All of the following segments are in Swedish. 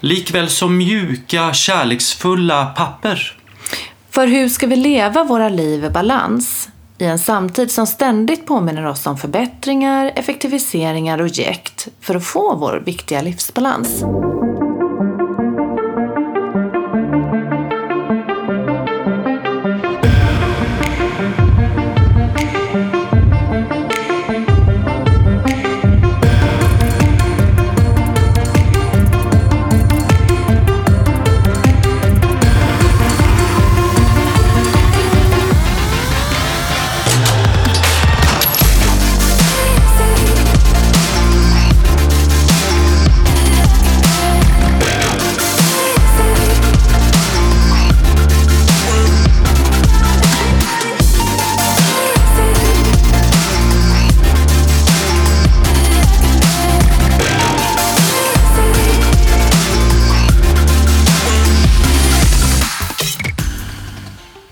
likväl som mjuka, kärleksfulla papper. För hur ska vi leva våra liv i balans? I en samtid som ständigt påminner oss om förbättringar, effektiviseringar och jäkt för att få vår viktiga livsbalans.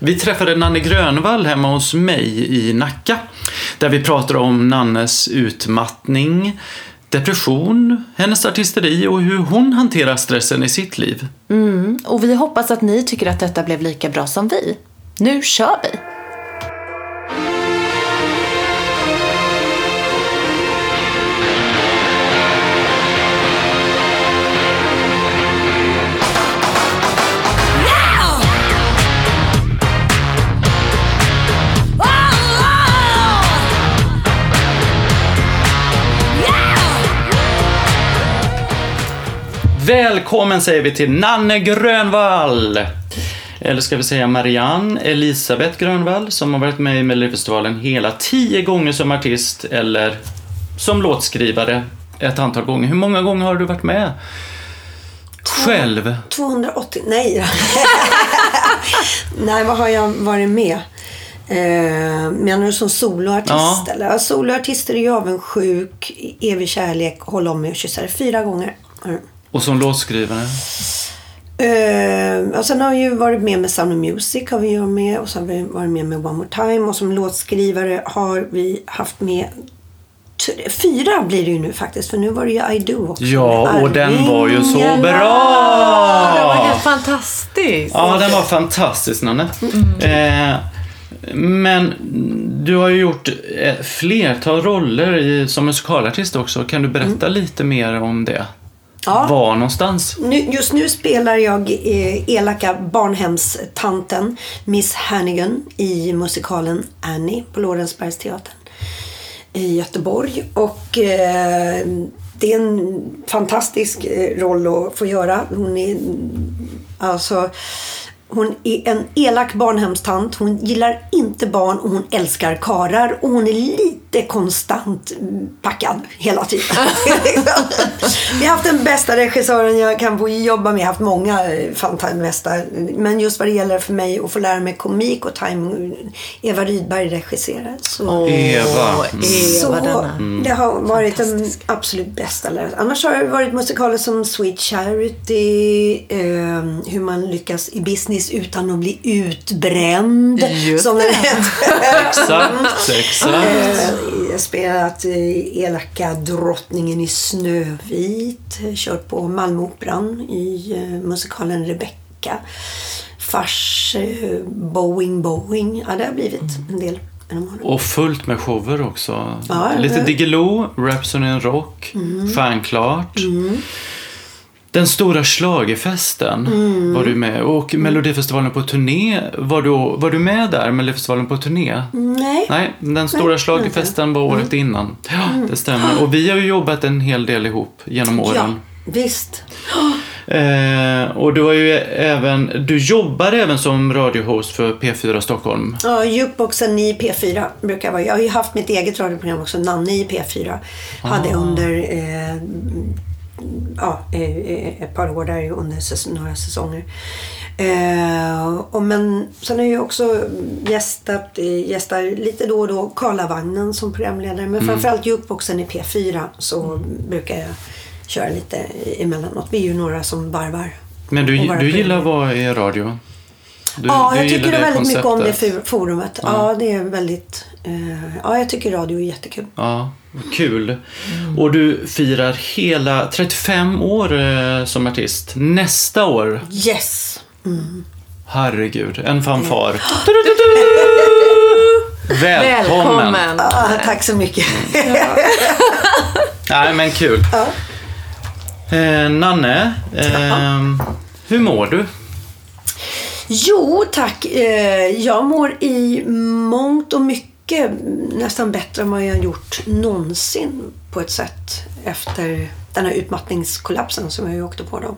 Vi träffade Nanne Grönvall hemma hos mig i Nacka. Där vi pratade om Nannes utmattning, depression, hennes artisteri och hur hon hanterar stressen i sitt liv. Mm, och vi hoppas att ni tycker att detta blev lika bra som vi. Nu kör vi! Välkommen säger vi till Nanne Grönvall! Eller ska vi säga Marianne Elisabeth Grönvall som har varit med i Melodifestivalen hela tio gånger som artist eller som låtskrivare ett antal gånger. Hur många gånger har du varit med? Själv? 280, nej Nej, vad har jag varit med? Eh, menar du som soloartist? Ja. Eller? Ja, soloartister är ju avundsjuk, evig kärlek, håll om mig och kyssa dig. Fyra gånger. Mm. Och som låtskrivare? Eh, och sen har jag ju varit med med Sound of Music har vi med och så har vi varit med med One More Time och som låtskrivare har vi haft med Fyra blir det ju nu faktiskt, för nu var det ju I Do också. Ja, och den var ju så bra! Det var helt fantastiskt! Ja, den var fantastisk Nanne. Eh, men du har ju gjort eh, flertal roller i, som musikalartist också. Kan du berätta lite mer om det? Ja. Var någonstans? Nu, just nu spelar jag eh, elaka barnhemstanten Miss Hannigan i musikalen Annie på Lorensbergsteatern i Göteborg. Och eh, det är en fantastisk eh, roll att få göra. Hon är alltså hon är en elak barnhemstant. Hon gillar inte barn och hon älskar karar och hon är lite konstant mm, packad hela tiden. Vi har haft den bästa regissören jag kan få jobba med. Jag har haft många eh, fantastiska. Men just vad det gäller för mig att få lära mig komik och timing. Eva Rydberg regisserar. Så, Eva. Mm. så Eva denna. det har varit den absolut bästa läraren. Annars har det varit musikaler som Sweet Charity, eh, hur man lyckas i business utan att bli utbränd. Just som heter. Exakt, exakt. Eh, spelat eh, elaka drottningen i Snövit. Kört på Malmöoperan i eh, musikalen Rebecca. Fars, Boeing, Boeing. Ja, det har blivit en del. Och fullt med shower också. Ja, Lite. Diggiloo, Rhapsody in Rock, Mm. Stjärnklart. Den stora schlagerfesten Mm. var du med och Melodifestivalen på turné, var du, var du med där, Melodifestivalen på turné? Nej. Nej, den stora Nej, schlagerfesten var året Mm. innan. Ja, det stämmer. Och vi har ju jobbat en hel del ihop genom Ja, åren. visst. Eh, och du har ju även, du jobbar även som radiohost för P4 Stockholm. Ja, jukeboxen i P4 brukar jag vara. Jag har ju haft mitt eget radioprogram också, Nanne i P4. Hade Ah. jag under eh, ja, ett par år där under några säsonger. Eh, och men sen har jag också gästat, gästar lite då och då Karlavagnen som programledare. Men framförallt jukeboxen i P4 så brukar jag köra lite emellanåt. Vi är ju några som varvar. Men du, du gillar att vara i radio? Du, ja, du jag tycker väldigt mycket om det konceptet? for- forumet. Ja. det är väldigt... Eh, ja, jag tycker radio är jättekul. Ja, kul. Och du firar hela 35 år eh, som artist. Nästa år, Yes! herregud, en fanfar. Välkommen! Välkommen! Ah, tack så mycket. Nej, men kul. Ja. Eh, Nanne, eh, hur mår du? Jo, tack. Eh, jag mår i mångt och mycket nästan bättre än vad jag gjort någonsin på ett sätt efter den här utmattningskollapsen som jag ju åkte på då.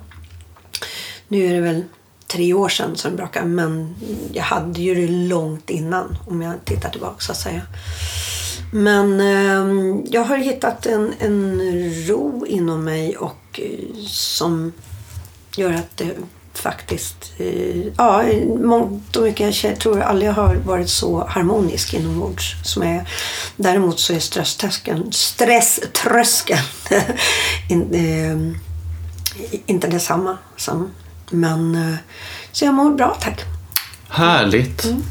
Nu är det väl tre år sedan som det brakade men jag hade ju det långt innan om jag tittar tillbaka så att säga. Men eh, jag har hittat en, en ro inom mig och eh, som gör att det faktiskt, eh, ja, mångt och mycket, jag tror jag aldrig har varit så harmonisk inombords som jag är. Däremot så är stresströskeln, stresströskeln in, eh, inte detsamma som, men eh, så jag mår bra tack. Härligt. Mm.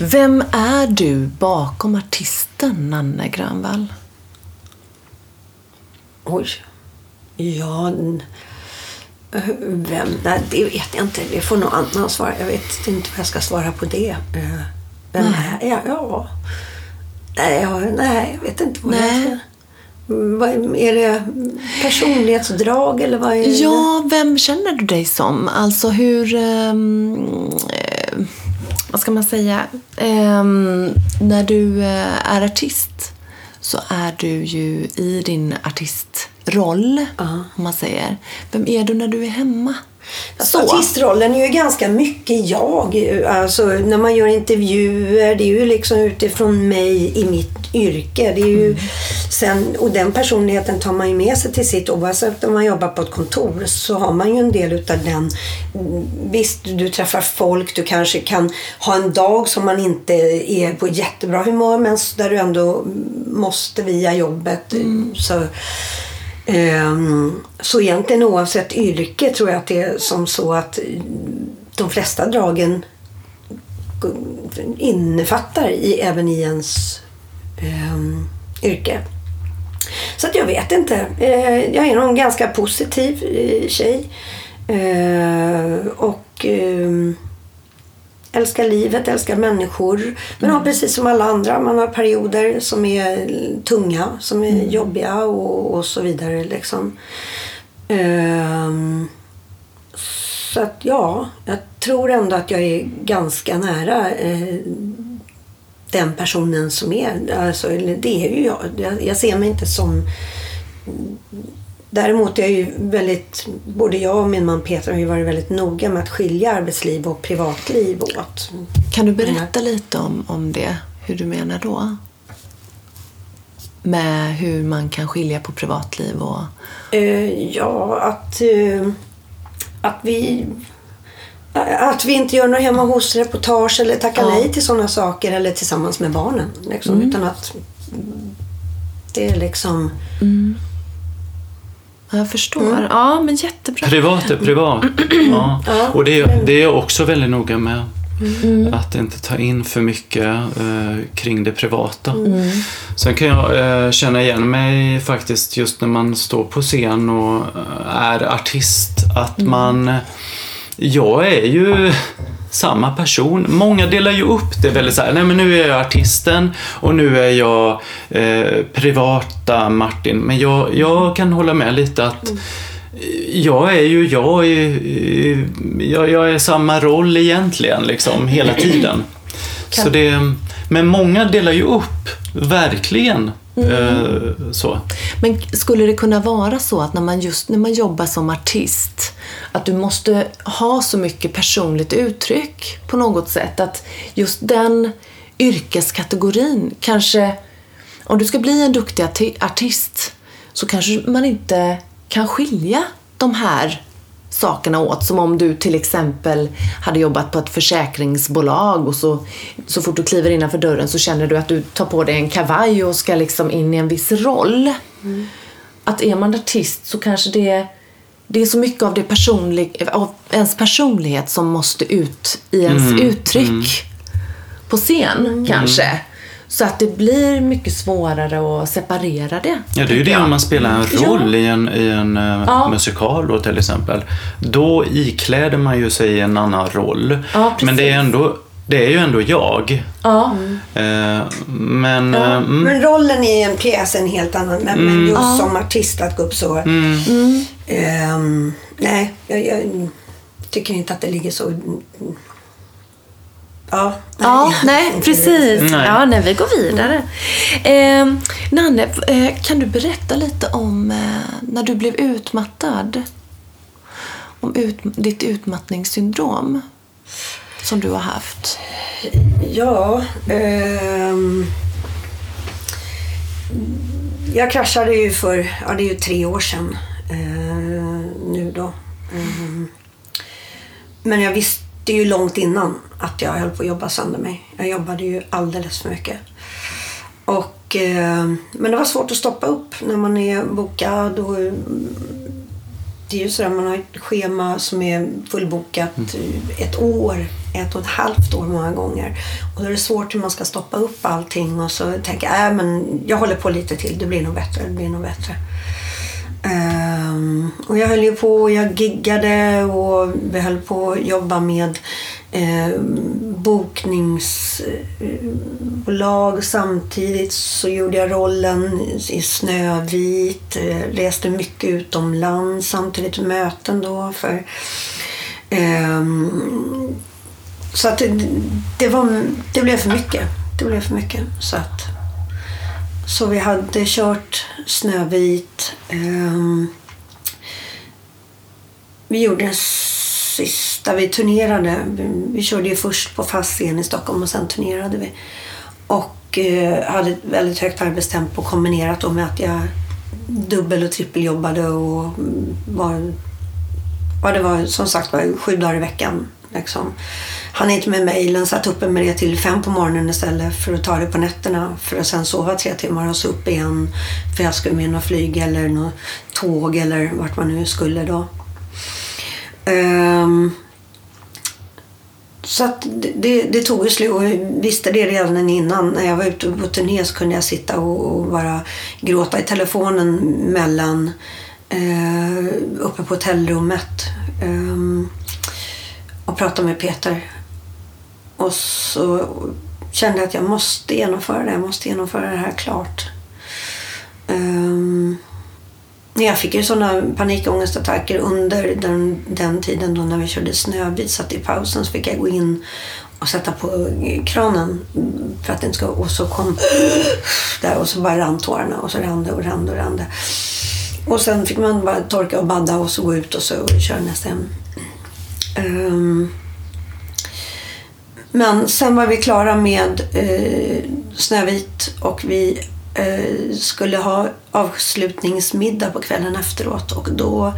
Vem är du bakom artisten Nanne Granvall? Oj. Ja, vem? Nej, det vet jag inte. Det får någon annan svara. Jag vet inte vad jag ska svara på det. Eh, Vem är jag? Ja. Nej, jag, nej, jag vet inte vad jag Nej. ska... Mm, Vad, är det personlighetsdrag eller vad är det? Ja, vem känner du dig som? Alltså hur... ehm, eh, vad ska man säga? Ehm, när du eh, är artist så är du ju i din artistroll, om man säger. Vem är du när du är hemma? Alltså, artistrollen är ju ganska mycket jag. Alltså, när man gör intervjuer, det är ju liksom utifrån mig i mitt yrke. Det är ju sen, och den personligheten tar man ju med sig till sitt Oavsett om man jobbar på ett kontor så har man ju en del utav den. Visst, du träffar folk, du kanske kan ha en dag som man inte är på jättebra humör men där du ändå måste via jobbet. Så, Ehm, Ehm, så egentligen oavsett yrke tror jag att det är som så att de flesta dragen innefattar i, även i ens ehm, yrke. Så att jag vet inte. Eh, jag är nog en ganska positiv eh, tjej. Eh, och ehm, älskar livet, älskar människor. Men har precis som alla andra, man har perioder som är tunga, som är jobbiga och, och så vidare. Liksom. Ehm, så att ja, jag tror ändå att jag är ganska nära eh, den personen som är. Alltså, det är ju jag. jag. Jag ser mig inte som Däremot är ju väldigt, både jag och min man Peter har ju varit väldigt noga med att skilja arbetsliv och privatliv åt. Kan du berätta lite om, om det? Hur du menar då? Med hur man kan skilja på privatliv och... Eh, ja, att, eh, att vi att vi inte gör några hemma hos-reportage eller tackar Ja. nej till sådana saker eller tillsammans med barnen. Liksom, Utan att det är liksom... Ja, Jag förstår. Ja, men jättebra. Privat är privat. Ja. Och det, är- det är jag också väldigt noga med. Att inte ta in för mycket eh, kring det privata. Sen kan jag eh, känna igen mig faktiskt just när man står på scen och eh, är artist. Att man... Jag är ju samma person. Många delar ju upp det väldigt så här, nej men nu är jag artisten och nu är jag eh, privata Martin. Men jag, jag kan hålla med lite att jag är ju jag, i, jag, jag är samma roll egentligen liksom hela tiden. Så det, men många delar ju upp, verkligen. Mm. så. Men skulle det kunna vara så att när man just när man jobbar som artist att du måste ha så mycket personligt uttryck på något sätt att just den yrkeskategorin kanske om du ska bli en duktig artist så kanske man inte kan skilja de här sakerna åt. Som om du till exempel hade jobbat på ett försäkringsbolag och så, så fort du kliver innanför dörren så känner du att du tar på dig en kavaj och ska liksom in i en viss roll. Att är man artist så kanske det, det är så mycket av, det personlig, av ens personlighet som måste ut i ens uttryck på scen kanske. Så att det blir mycket svårare att separera det. Ja, det är ju det om man spelar en Ja. roll i en, i en eh, Ja. musikal då till exempel. Då ikläder man ju sig en annan roll. Ja, precis. men det är, ändå, det är ju ändå jag. Ja. Eh, men... eh, Mm, Men rollen i en pjäs är en helt annan. Men, men just som artist att gå upp så... mm. Ehm, nej, jag, jag tycker inte att det ligger så... Ja, Ja, nej, precis. Nej. Ja, nej, vi går vidare. Eh, Nanne, eh, kan du berätta lite om eh, när du blev utmattad? Om ut, ditt utmattningssyndrom som du har haft. Ja, ehm, jag kraschade ju för, ja det är ju tre år sedan eh, nu då. Ehm, men jag visste ju långt innan att jag höll på att jobba sönder mig. Jag jobbade ju alldeles för mycket. Och, eh, men det var svårt att stoppa upp när man är bokad och det är ju sådär, man har ett schema som är fullbokat ett år, ett och ett halvt år många gånger. Och då är det svårt hur man ska stoppa upp allting och så tänker jag, äh, men jag håller på lite till, det blir nog bättre, det blir nog bättre. Um, och jag höll ju på, jag giggade och vi höll på att jobba med eh, bokningsbolag. Samtidigt så gjorde jag rollen i Snövit, eh, reste mycket utomlands, samtidigt möten då för eh, så att det, det, var, det blev för mycket. Det blev för mycket. Så att så vi hade kört Snövit. Ehm, vi gjorde den sista, vi turnerade. Vi, körde ju först på fast scen i Stockholm och sen turnerade vi. Och eh, hade ett väldigt högt arbetstempo kombinerat då med att jag dubbel och trippeljobbade och mm, var Ja, det var som sagt var sju dagar i veckan. Liksom. Han inte med mejlen, satt uppe med det till fem på morgonen istället för att ta det på nätterna. För att sen sova tre timmar och så upp igen. För jag skulle med något flyg eller något tåg eller vart man nu skulle då. Um, så att det, det, tog ju slut och jag visste det redan innan. När jag var ute på turné så kunde jag sitta och, och bara gråta i telefonen mellan eh, uppe på hotellrummet Um, och prata med Peter. Och så kände jag att jag måste genomföra det. Jag måste genomföra det här klart. Um, jag fick ju sådana panikångestattacker under den, den tiden då när vi körde snöbil Så att i pausen så fick jag gå in och sätta på kranen för att den ska... Och så kom där och så bara rann tårarna och så rann det och rann det och rann det. Och sen fick man bara torka och badda och så gå ut och så köra nästa hem. Um, men sen var vi klara med eh, Snövit och vi eh, skulle ha avslutningsmiddag på kvällen efteråt och då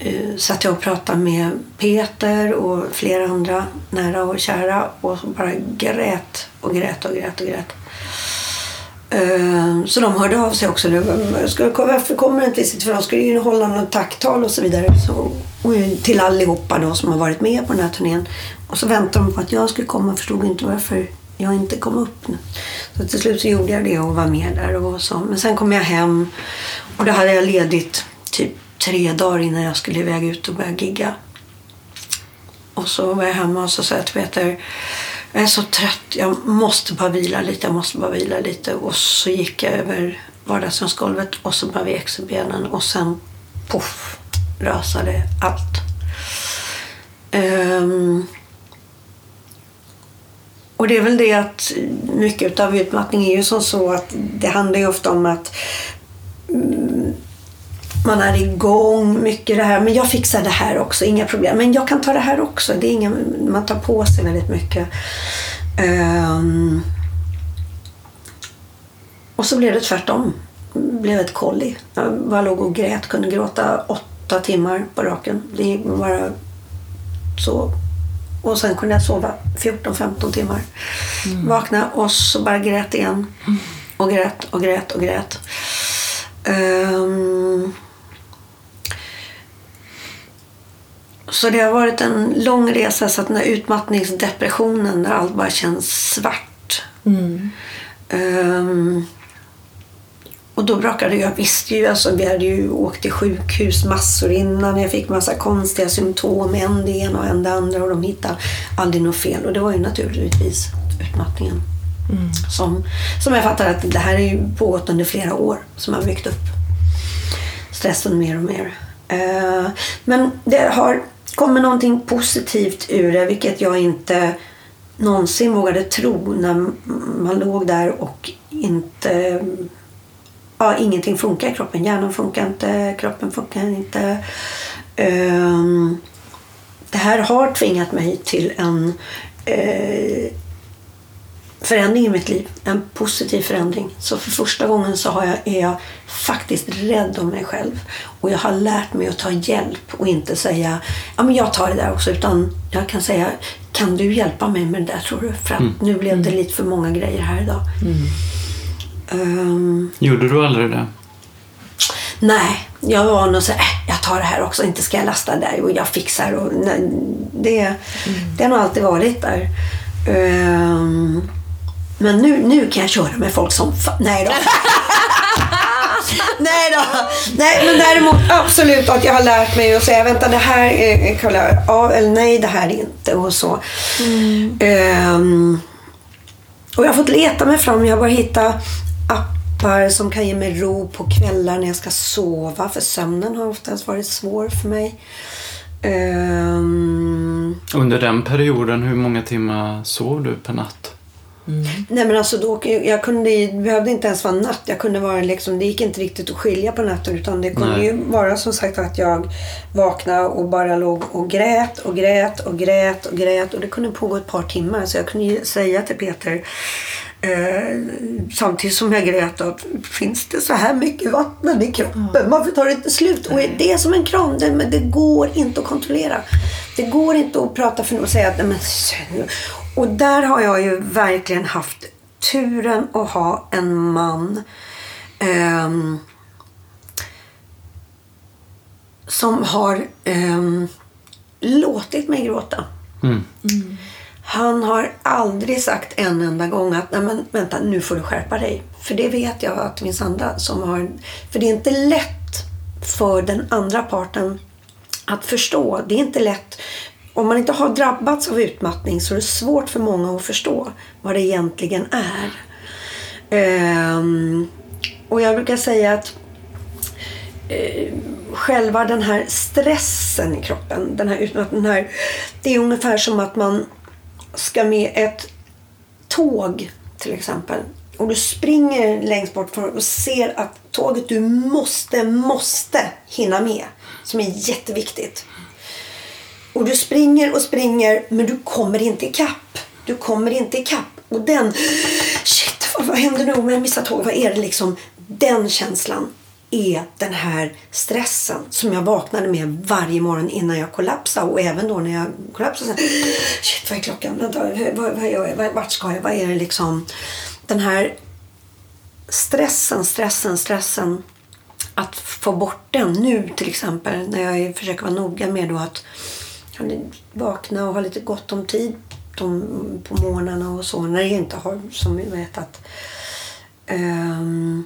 eh, satt jag och pratade med Peter och flera andra nära och kära och bara grät och grät och grät och grät. Eh, så de hörde av sig också. Varför kommer du inte visit? För de skulle ju hålla något tacktal och så vidare. Så, till allihopa då som har varit med på den här turnén. Och så väntade de på att jag skulle komma och förstod inte varför jag inte kom upp. nu. Så till slut så gjorde jag det och var med där och så. Men sen kom jag hem och då hade jag ledigt typ tre dagar innan jag skulle iväg ut och börja gigga. Och så var jag hemma och så sa jag till Peter jag är så trött, jag måste bara vila lite, jag måste bara vila lite. Och så gick jag över vardagsrumsgolvet och så bara vek sig benen och sen poff rasade allt. Um, och det är väl det att mycket av utmattning är ju som så att det handlar ju ofta om att mm, man är igång mycket det här. Men jag fixar det här också, inga problem. Men jag kan ta det här också. Det är inga, man tar på sig väldigt mycket. Ehm, och så blev det tvärtom. blev ett kolli. Jag bara låg och grät, kunde gråta åtta timmar på raken. Det gick bara så. Och sen kunde jag sova 14-15 timmar. Vakna och så bara grät igen. Och grät och grät och grät. Ehm, Så det har varit en lång resa, så att den här utmattningsdepressionen där allt bara känns svart. Ehm, och då brakade jag, visste ju, alltså vi hade ju åkt till sjukhus massor innan. Jag fick massa konstiga symptom, en det ena och en det andra och de hittade aldrig något fel. Och det var ju naturligtvis utmattningen. Som, som jag fattar att det här är ju pågått under flera år som har byggt upp stressen mer och mer. Eh, men det har kommer någonting positivt ur det, vilket jag inte någonsin vågade tro när man låg där och inte... Ja, ingenting funkar i kroppen. Hjärnan funkar inte, kroppen funkar inte. Ehm, det här har tvingat mig till en eh, förändring i mitt liv. En positiv förändring. Så för första gången så har jag, är jag faktiskt rädd om mig själv. Och jag har lärt mig att ta hjälp och inte säga ja men jag tar det där också. Utan jag kan säga kan du hjälpa mig med det där tror du? För att nu blev det lite för många grejer här idag. Ehm, Gjorde du aldrig det? Nej, jag var nog så här, äh, jag tar det här också, inte ska jag lasta där och jag fixar. Och, nej, det, det har nog alltid varit där. Ehm, men nu, nu kan jag köra med folk som... Nej då. nej då. Nej, men däremot absolut att jag har lärt mig att säga vänta det här är, kolla, ja eller nej det här är inte och så. Ehm, och jag har fått leta mig fram. Jag har bara hittat appar som kan ge mig ro på kvällar när jag ska sova. För sömnen har oftast varit svår för mig. Ehm, Under den perioden, hur många timmar sov du per natt? Nej men alltså då, jag kunde, det behövde inte ens vara natt. Jag kunde vara liksom, det gick inte riktigt att skilja på natten. Utan det kunde Nej. ju vara som sagt att jag vaknade och bara låg och grät och grät och grät och grät. Och det kunde pågå ett par timmar. Så jag kunde ju säga till Peter Eh, samtidigt som jag grät att finns det så här mycket vatten i kroppen? Varför tar det inte slut? Och det är som en kran. Det, men det går inte att kontrollera. Det går inte att prata för och säga att nej, men, Och där har jag ju verkligen haft turen att ha en man ehm, som har ehm, låtit mig gråta. Mm. Han har aldrig sagt en enda gång att Nej, men, vänta, nu får du skärpa dig. För det vet jag att det finns andra som har... För det är inte lätt för den andra parten att förstå. Det är inte lätt. Om man inte har drabbats av utmattning så är det svårt för många att förstå vad det egentligen är. Ehm, och jag brukar säga att eh, själva den här stressen i kroppen, den här utmattningen, här, det är ungefär som att man ska med ett tåg till exempel och du springer längst bort och ser att tåget du måste, måste hinna med som är jätteviktigt. Och du springer och springer men du kommer inte ikapp. Du kommer inte ikapp. Och den, shit vad, vad händer nu om jag missar tåget? Vad är det liksom? Den känslan är den här stressen som jag vaknade med varje morgon innan jag kollapsade. Och även då när jag kollapsade. sen. shit vad är klockan? Vänta, vad, vad gör jag? Vad- Vart ska jag? Vad är det liksom? Den här stressen, stressen, stressen. Att få bort den nu till exempel när jag försöker vara noga med då att vakna och ha lite gott om tid på morgnarna och så när jag inte har som vi vet att ehm,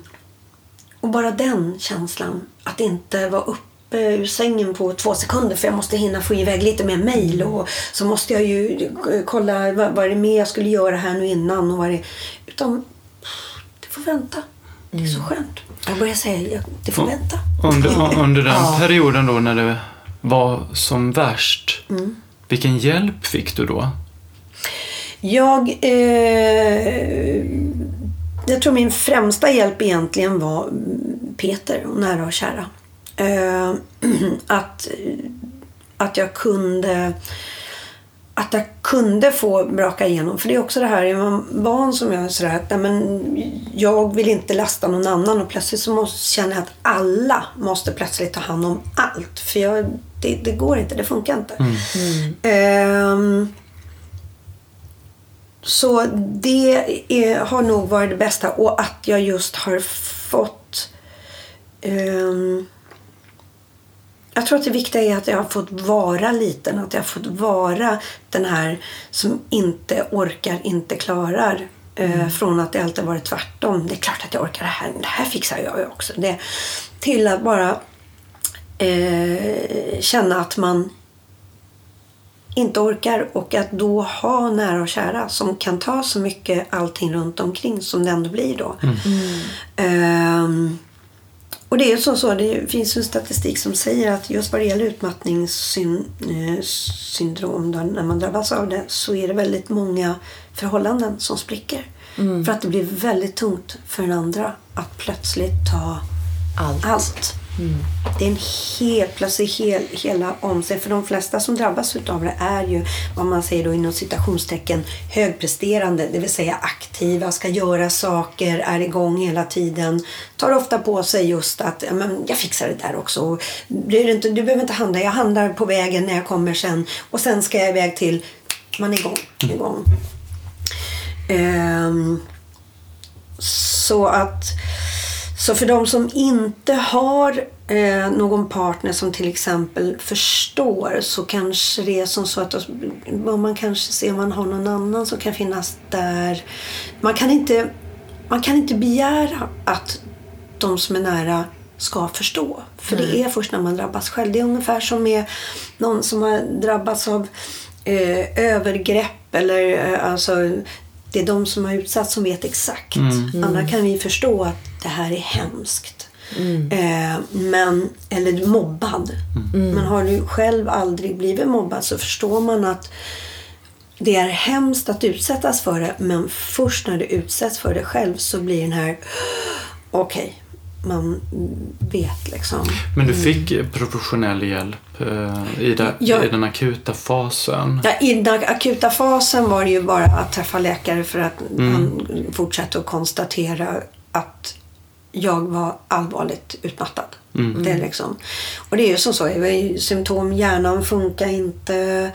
och bara den känslan att inte vara uppe ur sängen på två sekunder för jag måste hinna få iväg lite mer mejl och så måste jag ju kolla vad, vad är det mer jag skulle göra här nu innan och vad är det utan det får vänta. Det är så skönt. Jag börjar säga jag- det får vänta. Under, under den perioden då när det var som värst, vilken hjälp fick du då? Jag, eh, jag tror min främsta hjälp egentligen var mm, Peter och nära och kära. Eh, att, att jag kunde att jag kunde få braka igenom. För det är också det här, är man barn som jag är sådär att nej, men jag vill inte lasta någon annan och plötsligt så måste, känner jag att alla måste plötsligt ta hand om allt. För jag, det, det går inte, det funkar inte. Ehm, så det är, har nog varit det bästa och att jag just har fått ehm, jag tror att det viktiga är att jag har fått vara liten. Att jag har fått vara den här som inte orkar, inte klarar. Eh, från att det alltid varit tvärtom. Det är klart att jag orkar det här. Det här fixar jag också. Det, till att bara eh, känna att man inte orkar och att då ha nära och kära som kan ta så mycket allting runt omkring som det ändå blir då. Ehm, och det är ju så, så, det finns en statistik som säger att just vad det gäller utmattningssyndrom, då, när man drabbas av det, så är det väldigt många förhållanden som spricker. För att det blir väldigt tungt för den andra att plötsligt ta Allt. allt. Det är en helt, plötsligt hel, hela om sig. För de flesta som drabbas utav det är ju vad man säger då inom citationstecken högpresterande. Det vill säga aktiva, ska göra saker, är igång hela tiden. Tar ofta på sig just att men jag fixar det där också. Det inte, du behöver inte handla, jag handlar på vägen när jag kommer sen. Och sen ska jag iväg till, man är igång. igång. Ehm, så att så för de som inte har eh, någon partner som till exempel förstår så kanske det är som så att man kanske ser om man har någon annan som kan finnas där. Man kan inte, man kan inte begära att de som är nära ska förstå. För det är först när man drabbas själv. Det är ungefär som med någon som har drabbats av eh, övergrepp eller eh, alltså det är de som har utsatts som vet exakt. Andra kan vi förstå att det här är hemskt. Eh, men, eller mobbad. Men har du själv aldrig blivit mobbad så förstår man att det är hemskt att utsättas för det men först när du utsätts för det själv så blir den här okej, man vet liksom. Men du fick professionell hjälp eh, i, det, Ja. i den akuta fasen. Ja, I den akuta fasen var det ju bara att träffa läkare för att han fortsatte att konstatera att jag var allvarligt utmattad. Det är liksom. Och det är ju som så, det var ju symptom, hjärnan funkar inte,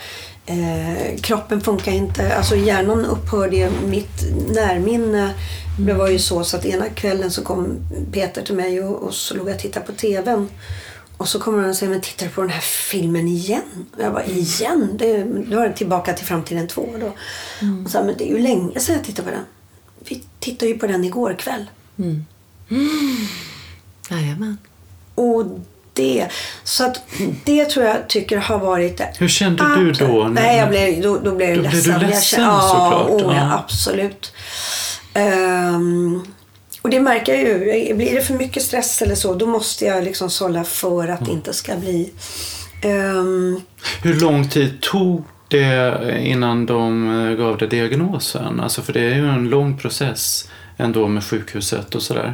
eh, kroppen funkar inte. Alltså hjärnan upphörde, mitt närminne det var ju så, så att ena kvällen så kom Peter till mig och, och så låg jag och tittade på TVn. Och så kommer han och säger, men tittar du på den här filmen igen? Och jag bara, igen? Det, då var det tillbaka till Framtiden 2 då. Och så, men det är ju länge sedan jag tittade på den. Vi tittade ju på den igår kväll. Jajamän. Och det, så att det tror jag tycker har varit det Hur kände du då? när- Nej, jag blev, då, då blev jag Då blev du ledsen. Jag ledsen, kände- såklart. Ja, oh, Ja. ja, absolut. Ehm, och det märker jag ju. Blir det för mycket stress eller så, då måste jag liksom sålla för att det inte ska bli... ehm, Hur lång tid tog det innan de eh, gav dig diagnosen? Alltså för det är ju en lång process ändå med sjukhuset och sådär.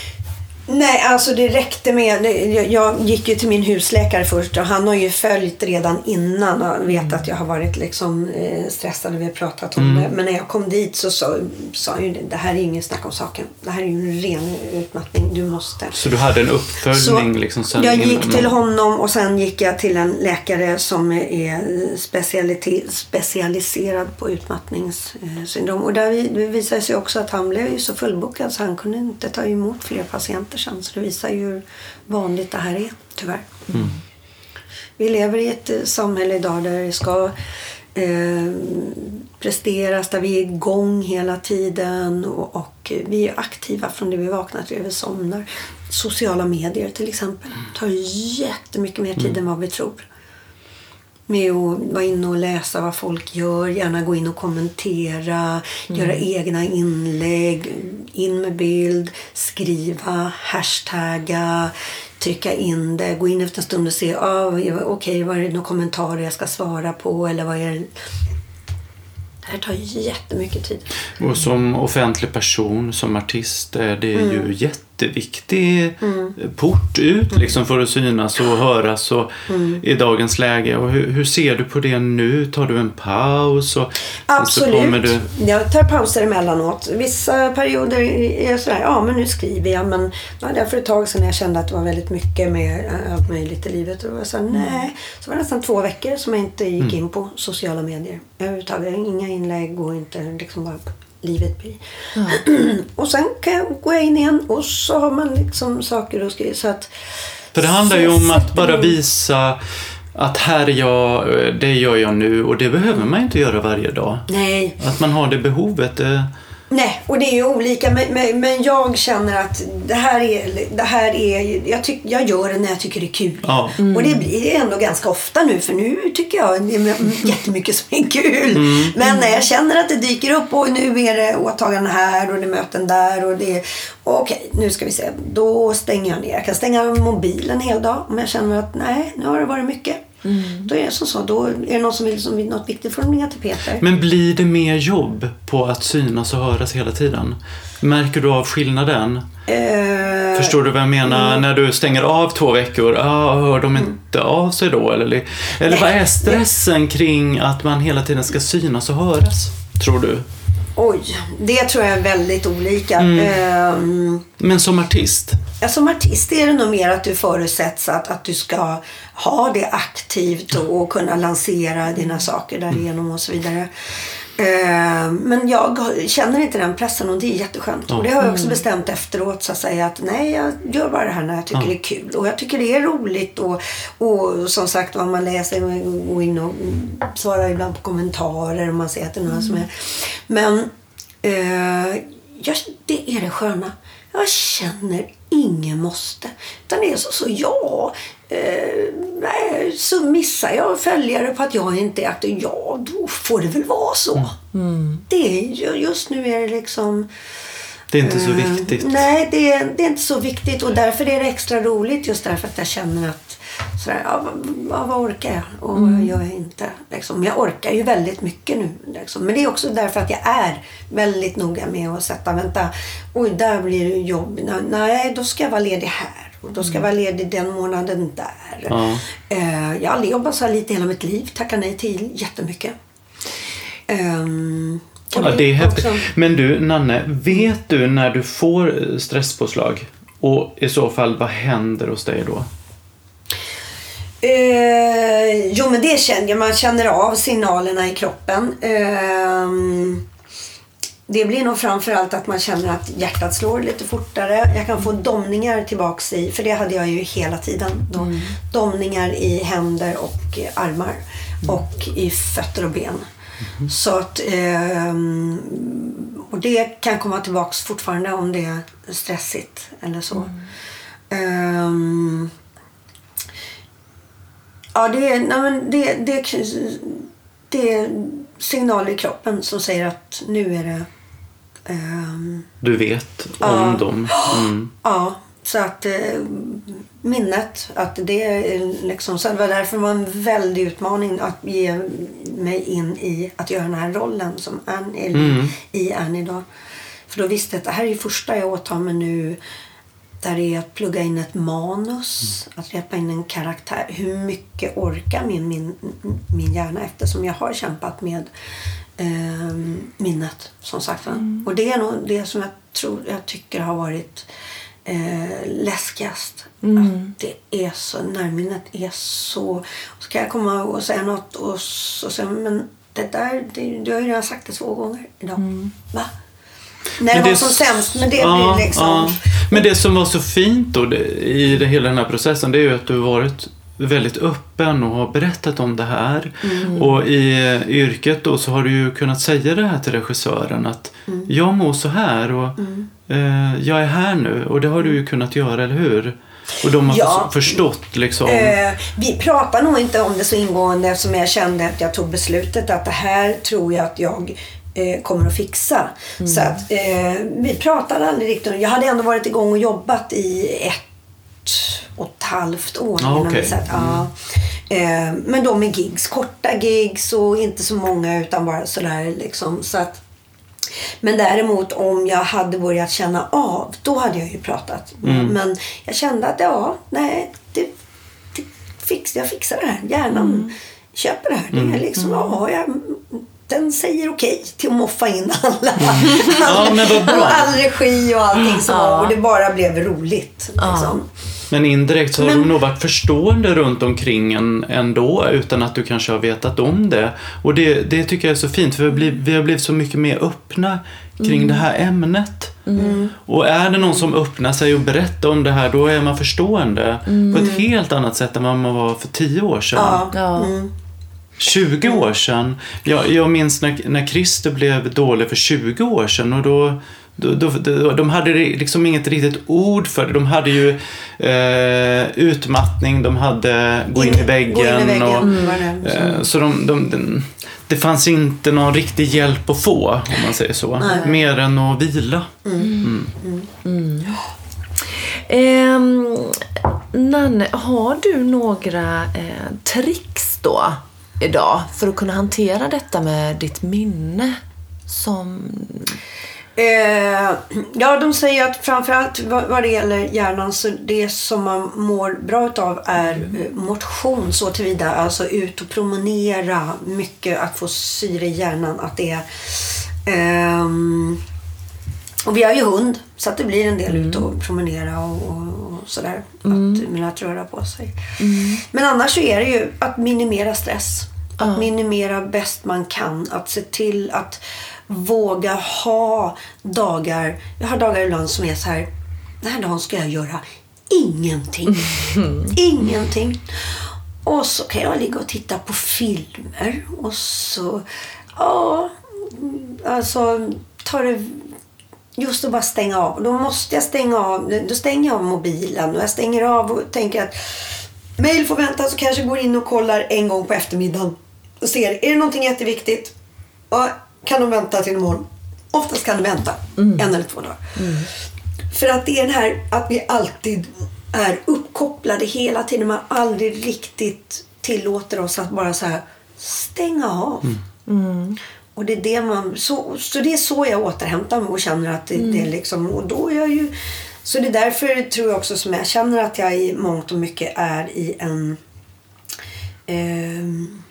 Nej, alltså det räckte med... jag- gick ju till min husläkare först och han har ju följt redan innan och vet att jag har varit liksom eh, stressad och vi har pratat om det. Men när jag kom dit så sa sa han ju det, det här är ingen snack om saken. Det här är ju en ren utmattning. Du måste... Så du hade en uppföljning liksom sen jag gick innan- till honom och sen gick jag till en läkare som är specialiserad på utmattningssyndrom. Och där visade sig också att han blev ju så fullbokad så han kunde inte ta emot fler patienter sen. Så det visar ju hur vanligt det här är, tyvärr. Vi lever i ett eh, samhälle idag där det ska eh, presteras, där vi är igång hela tiden och, och vi är aktiva från det vi vaknar till det vi somnar. Sociala medier till exempel tar jättemycket mer tid än vad vi tror. Med att vara inne och läsa vad folk gör, gärna gå in och kommentera, göra egna inlägg, in med bild, skriva, hashtagga, trycka in det, gå in efter en stund och se, ah, okej, vad är det några kommentarer jag ska svara på eller vad är det? Det här tar jättemycket tid. Och som offentlig person, som artist, är det Mm. ju jätteviktig port ut liksom för att synas och höras och i dagens läge. Och hur, hur ser du på det nu? Tar du en paus? Och, Absolut. du... Jag tar pauser emellanåt. Vissa perioder är jag sådär, ja men nu skriver jag. Men ja, det var för ett tag sedan jag kände att det var väldigt mycket med eh, allt möjligt i livet. Och jag såhär, nej. Så var det nästan två veckor som jag inte gick in på sociala medier. Överhuvudtaget. Inga inlägg och inte liksom bara livet blir. och sen kan jag, jag in igen och så har man liksom saker att skriva. Så att, För det handlar ju om att bara visa att här är jag, det gör jag nu och det behöver man inte göra varje dag. Nej, Att man har det behovet. Det, Nej, och det är ju olika. Men, men, men jag känner att det här är... Det här är jag, tyck, jag gör det när jag tycker det är kul. ja. Och det blir det ändå ganska ofta nu. För nu tycker jag det är jättemycket som är kul. Men när jag känner att det dyker upp och nu är det åtaganden här och det är möten där. och det är Okej, nu ska vi se. Då stänger jag ner. Jag kan stänga mobilen en hel dag om jag känner att nej, nu har det varit mycket. Då är det som så. Då är det någon som vill som vill något viktigt får de ringa till Peter. Men blir det mer jobb på att synas och höras hela tiden? Märker du av skillnaden? Eh, Förstår du vad jag menar? När du stänger av två veckor, ah, hör de inte av sig då? Eller, eller vad är stressen kring att man hela tiden ska synas och höras? Tror du? Oj, det tror jag är väldigt olika. Ehm, Men som artist? ja, som artist är det nog mer att du förutsätts att, att du ska ha det aktivt och, och kunna lansera dina saker därigenom och så vidare. Ehm, men jag känner inte den pressen och det är jätteskönt. Och det har jag också bestämt efteråt så att säga att nej, jag gör bara det här när jag tycker det är kul. Och jag tycker det är roligt och, och som sagt vad man läser, går in och svarar ibland på kommentarer och man ser att det är några som är... Men Eh, jag, det är det sköna. Jag känner ingen måste. Utan det är så, så ja, eh, nej, så missar jag följare på att jag inte är aktiv. Ja, då får det väl vara så. Det är, ju- just nu är det liksom... Det är inte så eh, viktigt. Nej, det är, det är inte så viktigt och därför är det extra roligt just därför att jag känner att sådär, ja, vad, vad orkar jag och vad gör jag inte? Liksom. Jag orkar ju väldigt mycket nu. Liksom. Men det är också därför att jag är väldigt noga med att sätta, vänta, oj där blir det jobb. Nej, då ska jag vara ledig här och då ska jag vara ledig den månaden där. Ja. Eh, jag har jobbat så här lite hela mitt liv. Tackar nej till jättemycket. Um, Ja, det är häftigt. Men du, Nanne, vet du när du får stresspåslag? Och i så fall, vad händer hos dig då? Eh, jo, men det känner jag. Man känner av signalerna i kroppen. Ehm, det blir nog framförallt att man känner att hjärtat slår lite fortare. Jag kan få domningar tillbaks i, för det hade jag ju hela tiden. Då. Domningar i händer och eh, armar. Och i fötter och ben. Så att, ehm, och det kan komma tillbaks fortfarande om det är stressigt eller så. Ehm, Ja, det är, nej men det, det, det är signaler i kroppen som säger att nu är det... ehm, Du vet om Ja. dem? Mm. ja, så att eh, minnet, att det är liksom... Så det var därför det var en väldig utmaning att ge mig in i att göra den här rollen som eller Mm. i Annie då. För då visste jag att det här är första jag åtar mig nu där är att plugga in ett manus, att repa in en karaktär. Hur mycket orkar min, min, min hjärna eftersom jag har kämpat med eh, minnet som sagt. va. Och det är nog det som jag tror, jag tycker har varit eh, läskigast. Att det är så, närminnet är så... Så kan jag komma och säga något och så säga men det där, det, du har ju redan sagt det två gånger idag. Va? När det var som sämst, men det ja, blir liksom... ja. Men det som var så fint då i det, hela den här processen det är ju att du har varit väldigt öppen och har berättat om det här. Mm. Och i eh, yrket då så har du ju kunnat säga det här till regissören att Mm. jag mår så här och eh, jag är här nu och det har du ju kunnat göra, eller hur? Och de har Ja. förstått liksom. Eh, vi pratar nog inte om det så ingående eftersom jag kände att jag tog beslutet att det här tror jag att jag eh, kommer att fixa. Så att eh, vi pratade aldrig riktigt Jag hade ändå varit igång och jobbat i ett och ett halvt år. Innan okej. vi satt- ja. eh, men då med gigs, korta gigs och inte så många utan bara sådär liksom. Så att Men däremot om jag hade börjat känna av, då hade jag ju pratat. Men jag kände att ja, nej, det, det fix, jag fixar det här. Hjärnan köper det här. Det är liksom, ja, jag, den säger okej till att moffa in alla. Ja, vad bra. Och all regi och allting som var. Och det bara blev roligt. Liksom. Men indirekt så har Men- de nog varit förstående runt omkring en ändå utan att du kanske har vetat om det. Och det, det tycker jag är så fint för vi har blivit, vi har blivit så mycket mer öppna kring det här ämnet. Och är det någon som öppnar sig och berättar om det här då är man förstående på ett helt annat sätt än vad man var för 10 år sedan. Ja. Ja. 20 år sedan. Jag, jag minns när, när Christer blev dålig för 20 år sedan och då då, då, då, de hade liksom inget riktigt ord för det. De hade ju eh, utmattning, de hade gå in i väggen. Gå in i väggen. Och, det. eh, så de, de, de, det fanns inte någon riktig hjälp att få, om man säger så. Nej. Mer än att vila. Ehm, Nanne, har du några eh, tricks då idag för att kunna hantera detta med ditt minne? Som... Eh, ja, de säger att framförallt vad, vad det gäller hjärnan så det som man mår bra utav är eh, motion så tillvida. Alltså ut och promenera mycket, att få syre i hjärnan. Att det är, ehm, och vi har ju hund så att det blir en del ut och promenera och, och, och sådär. Att, men att röra på sig. Men annars så är det ju att minimera stress. Att minimera bäst man kan. Att se till att våga ha dagar. Jag har dagar ibland som är så här. Den här dagen ska jag göra ingenting. ingenting. Och så kan jag ligga och titta på filmer. Och så, ja, alltså tar det just att bara stänga av. Då måste jag stänga av. Då stänger jag av mobilen och jag stänger av och tänker att mail får vänta så kanske jag går in och kollar en gång på eftermiddagen och ser, är det någonting jätteviktigt? Ja, kan de vänta till imorgon? Oftast kan det vänta en eller två dagar. För att det är det här att vi alltid är uppkopplade hela tiden. Man aldrig riktigt tillåter oss att bara så här stänga av. Och det är det man, så, så det är så jag återhämtar mig och känner att det, det är liksom, och då är jag ju, så det är därför tror jag också som jag känner att jag i mångt och mycket är i en, ehm,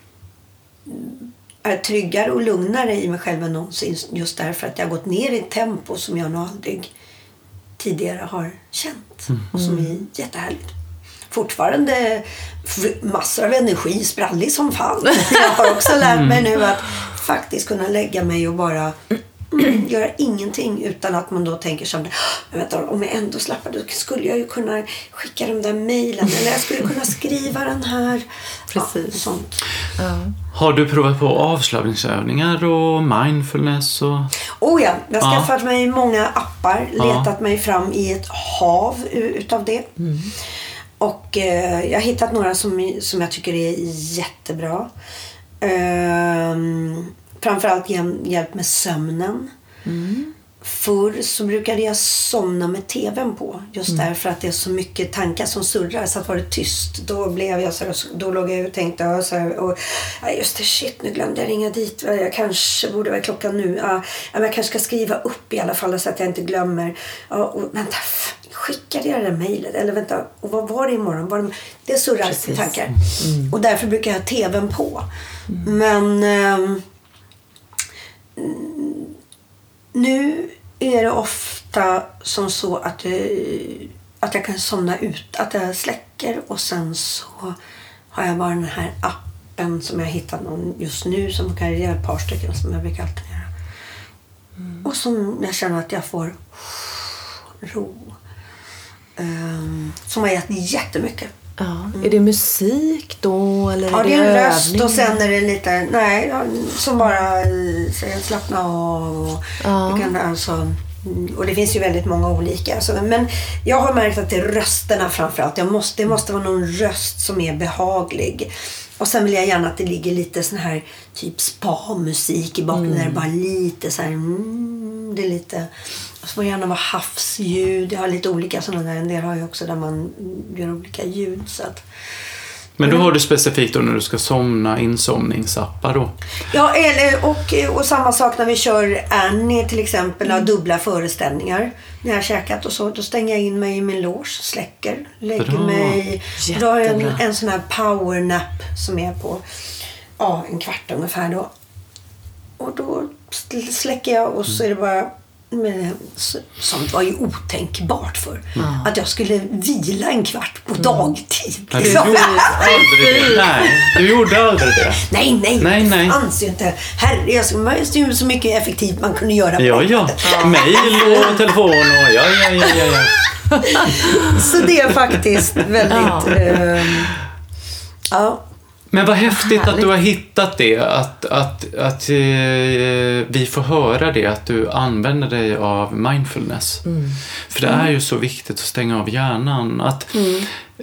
är tryggare och lugnare i mig själv än någonsin. Just därför att jag har gått ner i ett tempo som jag nog aldrig tidigare har känt. Och som är jättehärligt. Fortfarande massor av energi, sprallig som fan. Jag har också lärt mig nu att faktiskt kunna lägga mig och bara mm, göra ingenting utan att man då tänker som men vänta, om jag ändå slappar då skulle jag ju kunna skicka de där mejlen eller jag skulle kunna skriva den här. Precis. Ja, sånt. Ja. Har du provat på avslappningsövningar och mindfulness? Och... Oh ja, jag har Ja. skaffat mig många appar, Ja. letat mig fram i ett hav utav det. Och eh, jag har hittat några som, som jag tycker är jättebra. Ehm, framförallt hjäl- hjälp med sömnen. Förr så brukade jag somna med tvn på. Just därför att det är så mycket tankar som surrar. Så att var det tyst, då blev jag så här, då låg jag och tänkte ja, så här, och, ja, just det, shit nu glömde jag ringa dit. Jag kanske borde vara klockan nu. Ja, jag kanske ska skriva upp i alla fall så att jag inte glömmer. Ja, och, vänta, skickade jag det där mejlet? Eller vänta, och vad var det imorgon? Var det, det surrar Precis. tankar. Och därför brukar jag ha tvn på. Men ehm, nu är det ofta som så att, att jag kan somna ut. Att jag släcker och sen så har jag bara den här appen som jag hittat någon just nu som kan göra ett par stycken som jag brukar alternera. Och som jag känner att jag får ro. Um, som har gett jättemycket. Ja. Är det musik då? Eller Ja, är det är en röst och sen är det lite, nej, som bara säger slappna av. Och, Ja. det kan, alltså, mm, och det finns ju väldigt många olika. Alltså, men jag har märkt att det är rösterna framförallt. Jag måste, det måste vara någon röst som är behaglig. Och sen vill jag gärna att det ligger lite sån här typ spa-musik i bakgrunden. Där det bara lite så här, mm, det är lite... Och så får det gärna vara havsljud. Jag har lite olika sådana där. En del har ju också där man gör olika ljud. Så att, Men då har du specifikt då när du ska somna insomningsappar då? Ja, eller, och, och samma sak när vi kör Annie till exempel, har dubbla föreställningar. När jag har käkat och så, då stänger jag in mig i min loge, släcker, lägger Bra. mig. Då har jag en, Jättebra. en sån här powernap som är på ja, en kvart ungefär då. Och då sl- släcker jag och så är det bara men, så- sånt var ju otänkbart för Att jag skulle vila en kvart på dagtid. Ja, du liksom. gjorde aldrig det. Nej, du gjorde aldrig det. Nej, nej, Nej, nej. det fanns ju inte. Herre, jag skulle- man visste ju så mycket effektivt man kunde göra. Ja, ja. Mail och telefon och ja, ja, ja, ja. ja. Så det är faktiskt väldigt... ehm, ja. Men vad häftigt att Härligt. du har hittat det, att, att, att eh, vi får höra det, att du använder dig av mindfulness. För det är ju så viktigt att stänga av hjärnan. Att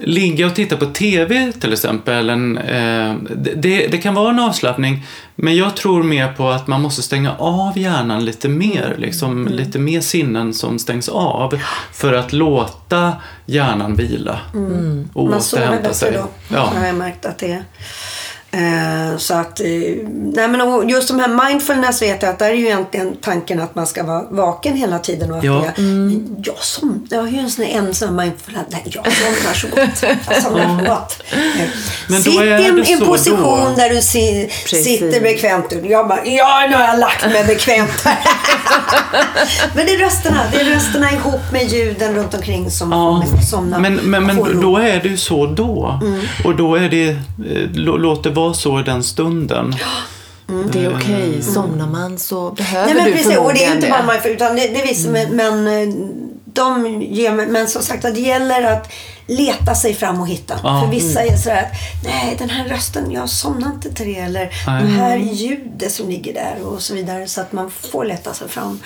ligga och titta på TV till exempel, en, eh, det, det kan vara en avslappning, men jag tror mer på att man måste stänga av hjärnan lite mer, liksom, lite mer sinnen som stängs av för att låta hjärnan vila och Man sover återhämta bättre sig. då. Ja. har jag märkt att det är. Eh, så att, eh, nej men just de här mindfulness vet jag att där är ju egentligen tanken att man ska vara vaken hela tiden. Och att Ja. jag, men jag, som, jag har ju en sån här, en sån här mindfulness, nej jag somnar så gott. Jag somnar så gott. Men Sitt i en, det en position då. där du si, sitter bekvämt. Jag bara, ja nu har jag lagt mig bekvämt men det är rösterna, det är rösterna ihop med ljuden runt omkring som Ja, får mig att somna. men, men, men då är det ju så då. Mm. Och då är det, eh, vara så i den stunden. Det är okej. Somnar man så behöver Nej, men du precis, och det är inte bara mindful, utan det, det är visst, men, men eh, de ger men som sagt att det gäller att leta sig fram och hitta. Ja. För vissa är sådär att, nej den här rösten, jag somnar inte till det. Eller Nej. det här ljudet som ligger där och så vidare. Så att man får leta sig fram.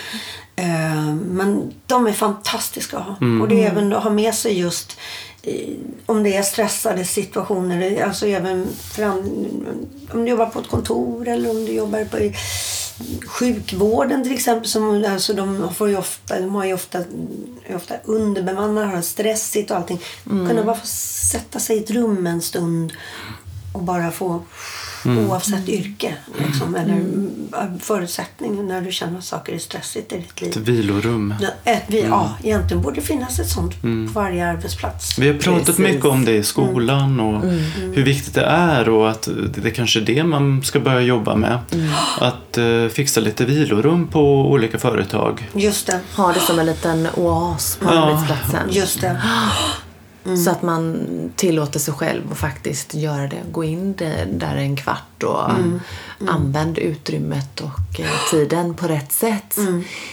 Eh, men de är fantastiska att ha. Och det är även att ha med sig just eh, om det är stressade situationer, alltså även fram, om du jobbar på ett kontor eller om du jobbar på sjukvården till exempel. Som, alltså de, får ju ofta, de har ju ofta, är ofta underbemannade, har stressigt och allting. Kunna bara få sätta sig i ett rum en stund och bara få oavsett yrke liksom, eller mm. förutsättning när du känner att saker är stressigt i ditt Ett liv. vilorum. Ja, Ett, vi, ja, egentligen borde det finnas ett sånt på varje arbetsplats. Vi har pratat Precis. mycket om det i skolan och hur viktigt det är och att det är kanske det man ska börja jobba med. Att eh, fixa lite vilorum på olika företag. Just det. Ha det som en liten oas på Ja. arbetsplatsen. Just det. Så att man tillåter sig själv att faktiskt göra det. Gå in där en kvart och använd utrymmet och eh, tiden på rätt sätt.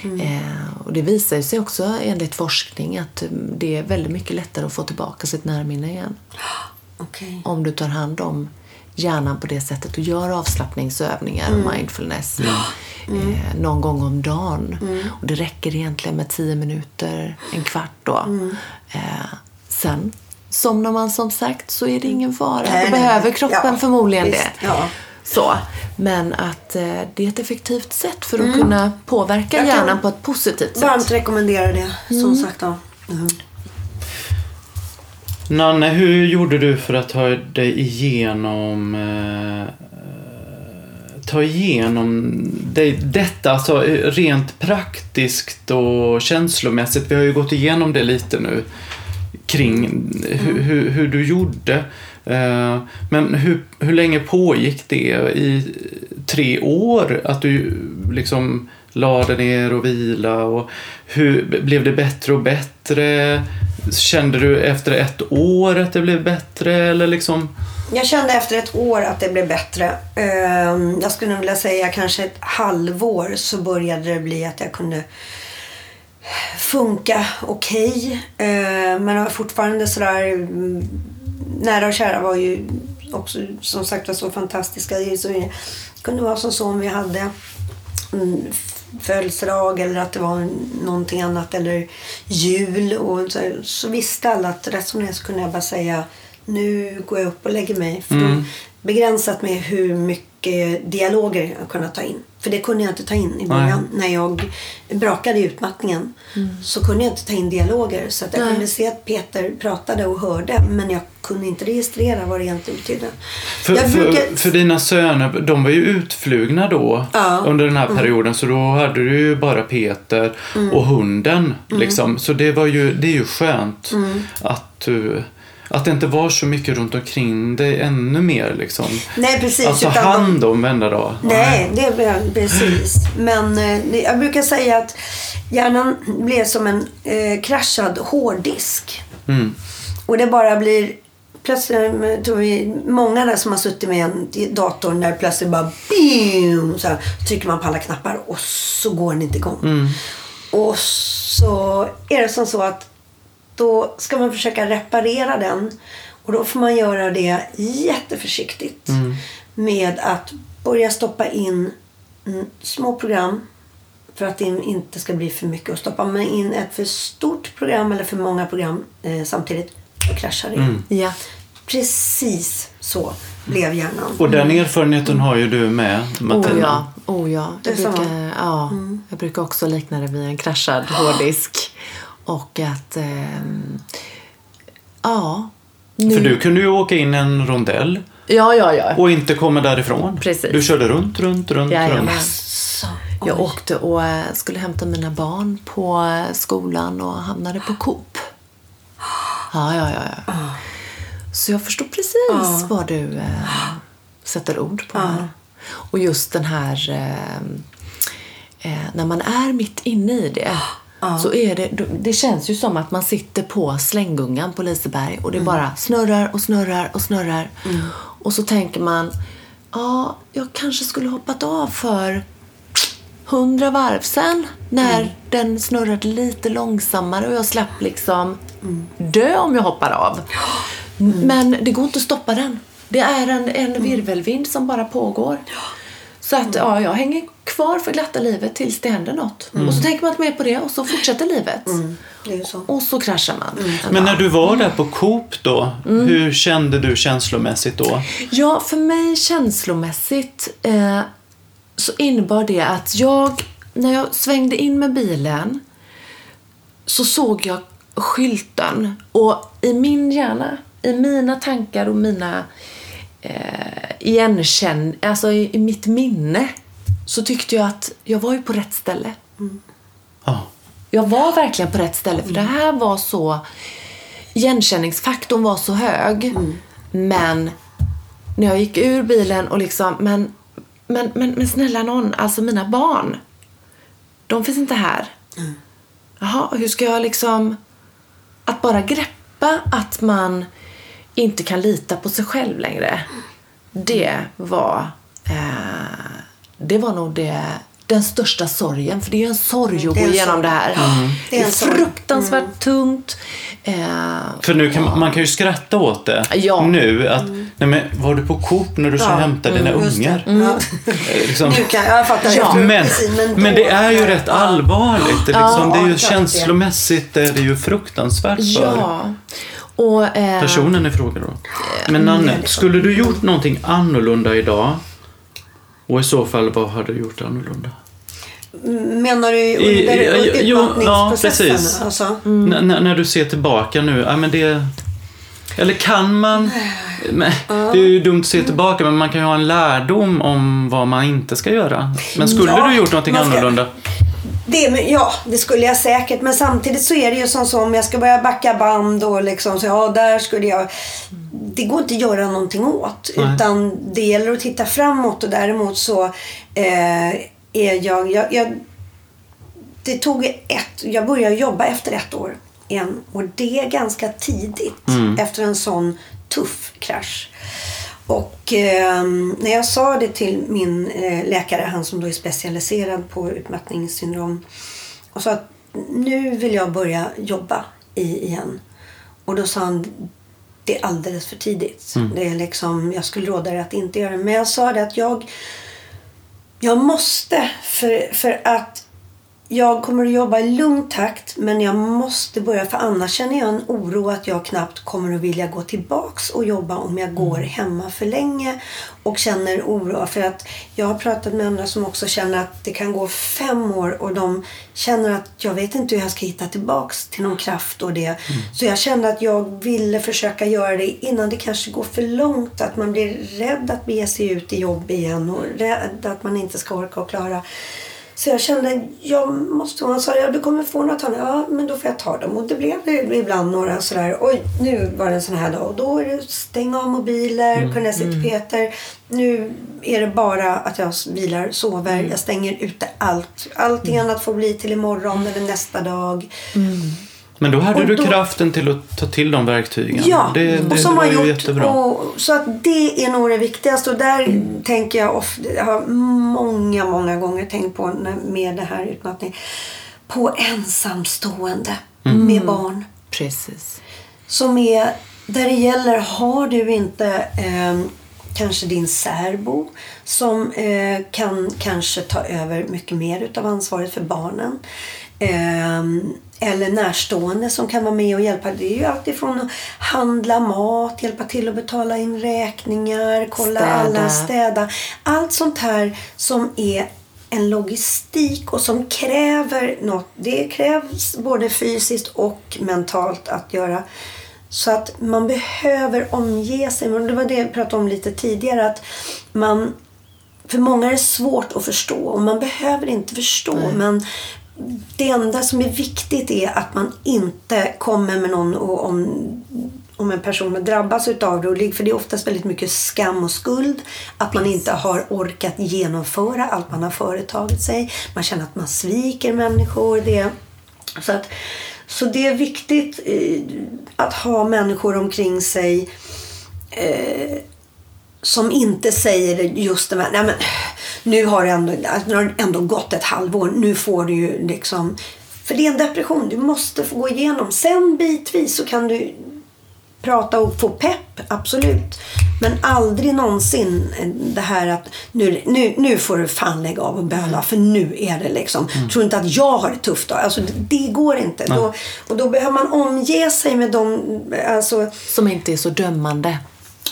Eh, och det visar sig också enligt forskning att eh, det är väldigt mycket lättare att få tillbaka sitt närminne igen. Okej. Om du tar hand om hjärnan på det sättet och gör avslappningsövningar och mindfulness eh, någon gång om dagen. Och det räcker egentligen med tio minuter, en kvart då. Eh, sen somnar man som sagt så är det ingen fara. Nej, Då nej, behöver kroppen Ja, förmodligen visst, det. ja. Så. Men att eh, det är ett effektivt sätt för att kunna påverka Jag hjärnan på ett positivt sätt. Varmt rekommenderar det, som sagt. Ja. Mm. Nanne, hur gjorde du för att ta dig igenom eh, ta igenom dig, detta, alltså eh, rent praktiskt och känslomässigt. Vi har ju gått igenom det lite nu kring hur, hur, hur du gjorde. Eh, Men hur, hur länge pågick det? I tre år? Att du liksom la dig ner och vila? Och hur, blev det bättre och bättre? Kände du efter ett år att det blev bättre? Eller liksom... Jag kände efter ett år att det blev bättre. Ehm, Jag skulle vilja säga kanske ett halvår så började det bli att jag kunde funka okej. Ehm, Men det var fortfarande sådär... mm, Nära och kära var ju också som sagt var så fantastiska. Det kunde vara som så om vi hade mm, födelsedag eller att det var någonting annat eller jul. Och så, så visste alla att rätt som det så kunde jag bara säga nu går jag upp och lägger mig. För mm. begränsat med hur mycket dialoger jag kunnat ta in. För det kunde jag inte ta in i början. Nej. När jag brakade i utmattningen mm. så kunde jag inte ta in dialoger. Så att jag Nej. kunde se att Peter pratade och hörde men jag kunde inte registrera vad det egentligen betydde. För, brukar... för, dina söner, de var ju utflugna då ja. under den här mm. perioden mm. så då hade du ju bara Peter mm. och hunden. Mm. Liksom. Så det, var ju, det är ju skönt mm. att du att det inte var så mycket runt omkring dig ännu mer. Liksom. Nej, precis. Att ta hand om varenda dag. Nej, det blev precis. Men eh, jag brukar säga att hjärnan blev som en eh, kraschad hårddisk. Mm. Och det bara blir plötsligt, tror vi, många där som har suttit med en dator när plötsligt bara bim, så här, trycker man på alla knappar och så går den inte igång. Mm. Och så är det som så att då ska man försöka reparera den. Och då får man göra det jätteförsiktigt. Mm. Med att börja stoppa in små program. För att det inte ska bli för mycket. Och stoppar man in ett för stort program eller för många program eh, samtidigt, då kraschar det. Mm. Ja. Precis så blev hjärnan. Och den erfarenheten har ju du med, Martina. Oh ja. Oh ja. Jag, brukar, ja. Mm. jag brukar också likna det vid en kraschad hårddisk. Och att, eh, ja. Nu... För du kunde ju åka in en rondell. Ja, ja, ja. Och inte komma därifrån. Precis. Du körde runt, runt, runt, ja, runt. Jag åkte och eh, skulle hämta mina barn på eh, skolan och hamnade på Coop. Ja, ja, ja. ja. Så jag förstår precis vad du äh, sätter ord på här. Och just den här äh, när man är mitt inne i det ja. så är det, det känns ju som att man sitter på slänggungan på Liseberg och det mm. bara snurrar och snurrar och snurrar. Mm. Och så tänker man, ja, jag kanske skulle hoppat av för hundra varv sen när mm. den snurrade lite långsammare och jag slapp liksom mm. dö om jag hoppar av. Mm. Men det går inte att stoppa den. Det är en, en mm. virvelvind som bara pågår. Så att ja, jag hänger kvar för glatta livet tills det händer något. Mm. Och så tänker man inte mer på det och så fortsätter livet. Mm. Så. Och så kraschar man. Mm. Men när du var där på Coop då, mm. hur kände du känslomässigt då? Ja, för mig känslomässigt eh, så innebar det att jag, när jag svängde in med bilen så såg jag skylten och i min hjärna, i mina tankar och mina eh, igenkänn, alltså i, i, mitt minne så tyckte jag att jag var ju på rätt ställe. Mm. Ah. Jag var verkligen på rätt ställe för det här var så igenkänningsfaktorn var så hög. Mm. Men när jag gick ur bilen och liksom, men, men, men, men snälla någon, alltså mina barn. De finns inte här. Mm. Jaha, hur ska jag liksom, att bara greppa att man inte kan lita på sig själv längre. Det var, eh, det var nog det, den största sorgen. För det är ju en sorg att gå igenom det här. Mm. Det är, fruktansvärt mm. tungt. Eh, för nu kan man, man, kan ju skratta åt det ja. nu. Att, mm. nej men, var du på Coop när du ja. hämta dina mm, ungar? Liksom. Nu kan jag fatta ja. men, det är ju rätt allvarligt. Det, liksom, det är ju känslomässigt det är det ju fruktansvärt för. Och, eh, Personen i fråga då. Men Nanne, skulle du gjort någonting annorlunda idag? Och i så fall, vad hade du gjort annorlunda? Menar du under utmattningsprocessen? Ja, precis. Alltså? Mm. När du ser tillbaka nu, ja, men det... Eller kan man... Det är ju dumt att se tillbaka, men man kan ju ha en lärdom om vad man inte ska göra. Men skulle ja, du gjort någonting ska... annorlunda? Det, ja, det skulle jag säkert. Men samtidigt så är det ju som så om jag ska börja backa band och liksom så ja, där skulle jag... Det går inte att göra någonting åt. Nej. Utan det gäller att titta framåt och däremot så eh, är jag, jag, jag... Det tog ett... Jag började jobba efter ett år igen. Och det är ganska tidigt mm. efter en sån tuff krasch. Och eh, när jag sa det till min eh, läkare, han som då är specialiserad på utmattningssyndrom och sa att nu vill jag börja jobba i, igen. Och då sa han det är alldeles för tidigt. Mm. Det är liksom, jag skulle råda dig att inte göra det. Men jag sa det att jag, jag måste för, för att jag kommer att jobba i lugn takt men jag måste börja för annars känner jag en oro att jag knappt kommer att vilja gå tillbaks och jobba om jag går hemma för länge och känner oro för att jag har pratat med andra som också känner att det kan gå fem år och de känner att jag vet inte hur jag ska hitta tillbaks till någon kraft och det. Så jag kände att jag ville försöka göra det innan det kanske går för långt att man blir rädd att bege sig ut i jobb igen och rädd att man inte ska orka och klara. Så jag kände, jag måste, han sa, ja du kommer få några tandläkare. Ja, men då får jag ta dem. Och det blev det ibland några sådär, oj nu var det en sån här dag. Och då är det stänga av mobiler, Mm, kunde jag säga till Peter. Nu är det bara att jag vilar, sover. Mm. Jag stänger ute allt. Allting annat får bli till imorgon eller nästa dag. Men då hade Och du då- kraften till att ta till de verktygen. Ja, det, det, och som det var gjort. jättebra. Och, så att det är nog det viktigaste. Och där tänker jag ofta, jag har många, många gånger tänkt på när, med det här utmattningen. På ensamstående med barn. Precis. Som är, där det gäller, har du inte eh, kanske din särbo som eh, kan kanske ta över mycket mer utav ansvaret för barnen. Eh, eller närstående som kan vara med och hjälpa. Det är ju alltifrån att handla mat, hjälpa till att betala in räkningar, kolla Städa. alla städa. Allt sånt här som är en logistik och som kräver något. Det krävs både fysiskt och mentalt att göra. Så att man behöver omge sig. Det var det jag pratade om lite tidigare. Att man, för många är det svårt att förstå och man behöver inte förstå. Men det enda som är viktigt är att man inte kommer med någon och om, om en person har drabbats utav det. För det är oftast väldigt mycket skam och skuld. Att man inte har orkat genomföra allt man har företagit sig. Man känner att man sviker människor. Det, så, att, så det är viktigt eh, att ha människor omkring sig eh, som inte säger just det här, nej men nu har det ändå, nu har det ändå gått ett halvår, nu får du ju liksom... För det är en depression, du måste få gå igenom. Sen bitvis så kan du prata och få pepp, absolut. Men aldrig någonsin det här att nu, nu, nu får du fan lägga av och böla för nu är det liksom. Tror inte att jag har det tufft då. Alltså det, det går inte. Då, och då behöver man omge sig med de, alltså Som inte är så dömande.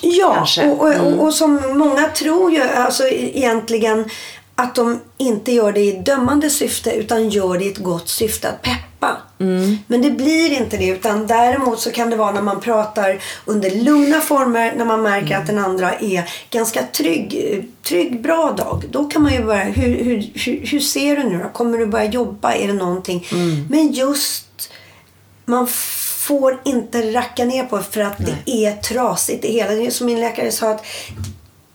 Ja, och, och, och, och som många tror ju alltså e- egentligen att de inte gör det i dömande syfte utan gör det i ett gott syfte att peppa. Men det blir inte det utan däremot så kan det vara när man pratar under lugna former när man märker att den andra är ganska trygg, trygg bra dag. Då kan man ju börja, hur, hur, hur, hur ser du nu då? Kommer du börja jobba? Är det någonting? Men just man får inte racka ner på för att det är trasigt i hela. Det är som min läkare sa att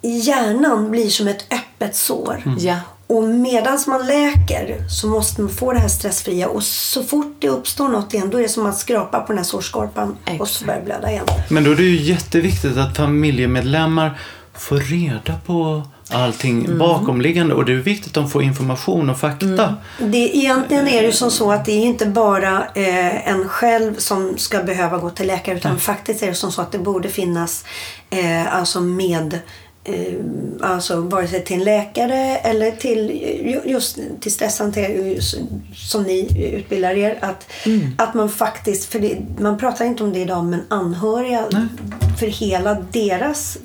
hjärnan blir som ett öppet sår. Ja. Och medan man läker så måste man få det här stressfria och så fort det uppstår något igen då är det som att skrapa på den här sårskorpan och så Exakt. börjar det blöda igen. Men då är det ju jätteviktigt att familjemedlemmar får reda på allting Mm. bakomliggande och det är viktigt att de får information och fakta. Det, egentligen är det som så att det är inte bara eh, en själv som ska behöva gå till läkare utan faktiskt är det som så att det borde finnas eh, alltså med eh, alltså vare sig till en läkare eller till ju- just till stresshantering just som ni utbildar er. Att, att man faktiskt, för det, man pratar inte om det idag men anhöriga för hela deras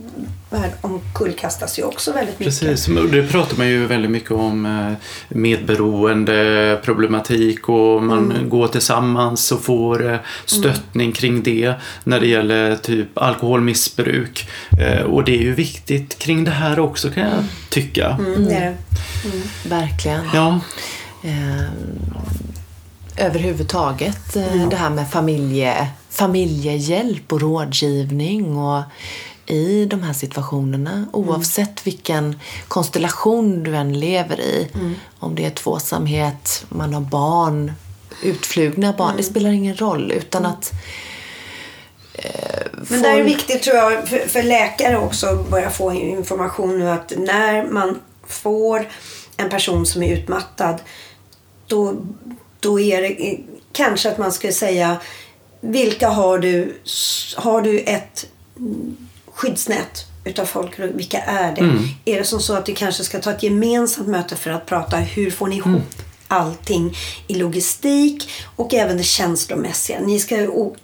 värld omkullkastas ju också väldigt mycket. Precis, det pratar man ju väldigt mycket om eh, medberoende problematik och man Mm. går tillsammans och får eh, stöttning kring det när det gäller typ alkoholmissbruk. Eh, Och det är ju viktigt kring det här också kan jag tycka. Mm, det är det. Verkligen. Ja, överhuvudtaget eh, det här med familje, familjehjälp och rådgivning och i de här situationerna oavsett vilken konstellation du än lever i. Om det är tvåsamhet, man har barn, utflugna barn, det spelar ingen roll utan att Men det är viktigt tror jag för, för läkare också att börja få information nu att när man får en person som är utmattad då, då är det eh, kanske att man skulle säga vilka har du? Har du ett mm, skyddsnät utav folk? Vilka är det? Är det som så att du kanske ska ta ett gemensamt möte för att prata hur får ni ihop allting i logistik och även det känslomässiga. Ni ska,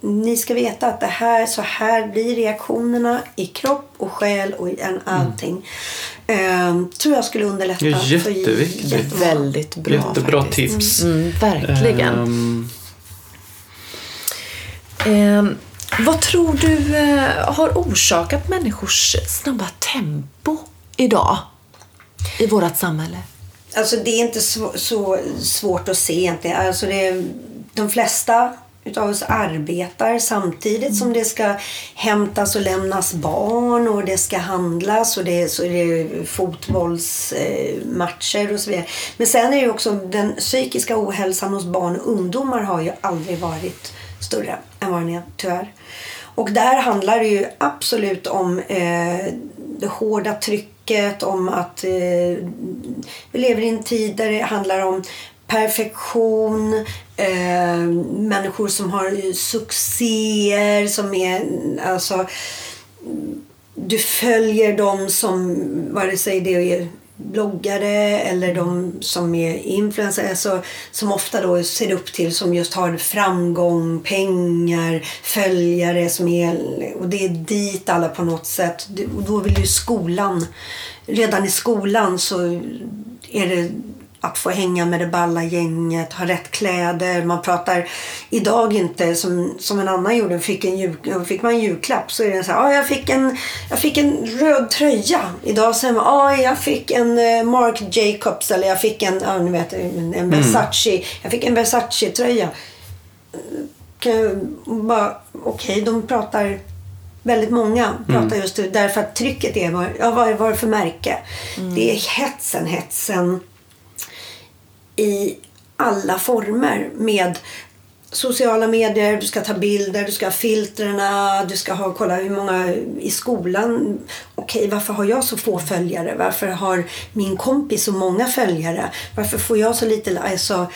ni ska veta att det här, så här blir reaktionerna i kropp och själ och i en, allting. Mm. tror jag skulle underlätta. Det är jätteviktigt. För. Väldigt bra Jättebra faktiskt. tips. Mm, verkligen. Ehm, Ehm, vad tror du eh, har orsakat människors snabba tempo idag i vårt samhälle? Alltså det är inte så, så svårt att se egentligen. Alltså det är, de flesta utav oss arbetar samtidigt som det ska hämtas och lämnas barn och det ska handlas och det är, så är det fotbollsmatcher och så vidare. Men sen är det ju också den psykiska ohälsan hos barn och ungdomar har ju aldrig varit större än vad den är tyvärr. Och där handlar det ju absolut om eh, det hårda trycket, om att eh, vi lever i en tid där det handlar om perfektion, eh, människor som har succéer, som är alltså du följer dem som, vare sig det är bloggare eller de som är influencers, alltså, som ofta då ser upp till, som just har framgång, pengar, följare som är, och det är dit alla på något sätt, och då vill ju skolan, redan i skolan så är det att få hänga med det balla gänget, ha rätt kläder. Man pratar idag inte som, som en annan gjorde. Fick, en jul, fick man en julklapp så är det så här, ah, jag, fick en, jag fick en röd tröja. Idag säger man, ah, jag fick en eh, Marc Jacobs eller jag fick en, ah, ni vet, en, en Versace. Jag fick en Versace-tröja. Okej, okay, de pratar Väldigt många pratar just det, därför att trycket är, ja, vad är det för märke? Det är hetsen, hetsen i alla former med sociala medier, du ska ta bilder, du ska ha filtrerna, du ska ha, kolla hur många i skolan. Okej, varför har jag så få följare? Varför har min kompis så många följare? Varför får jag så lite... Alltså,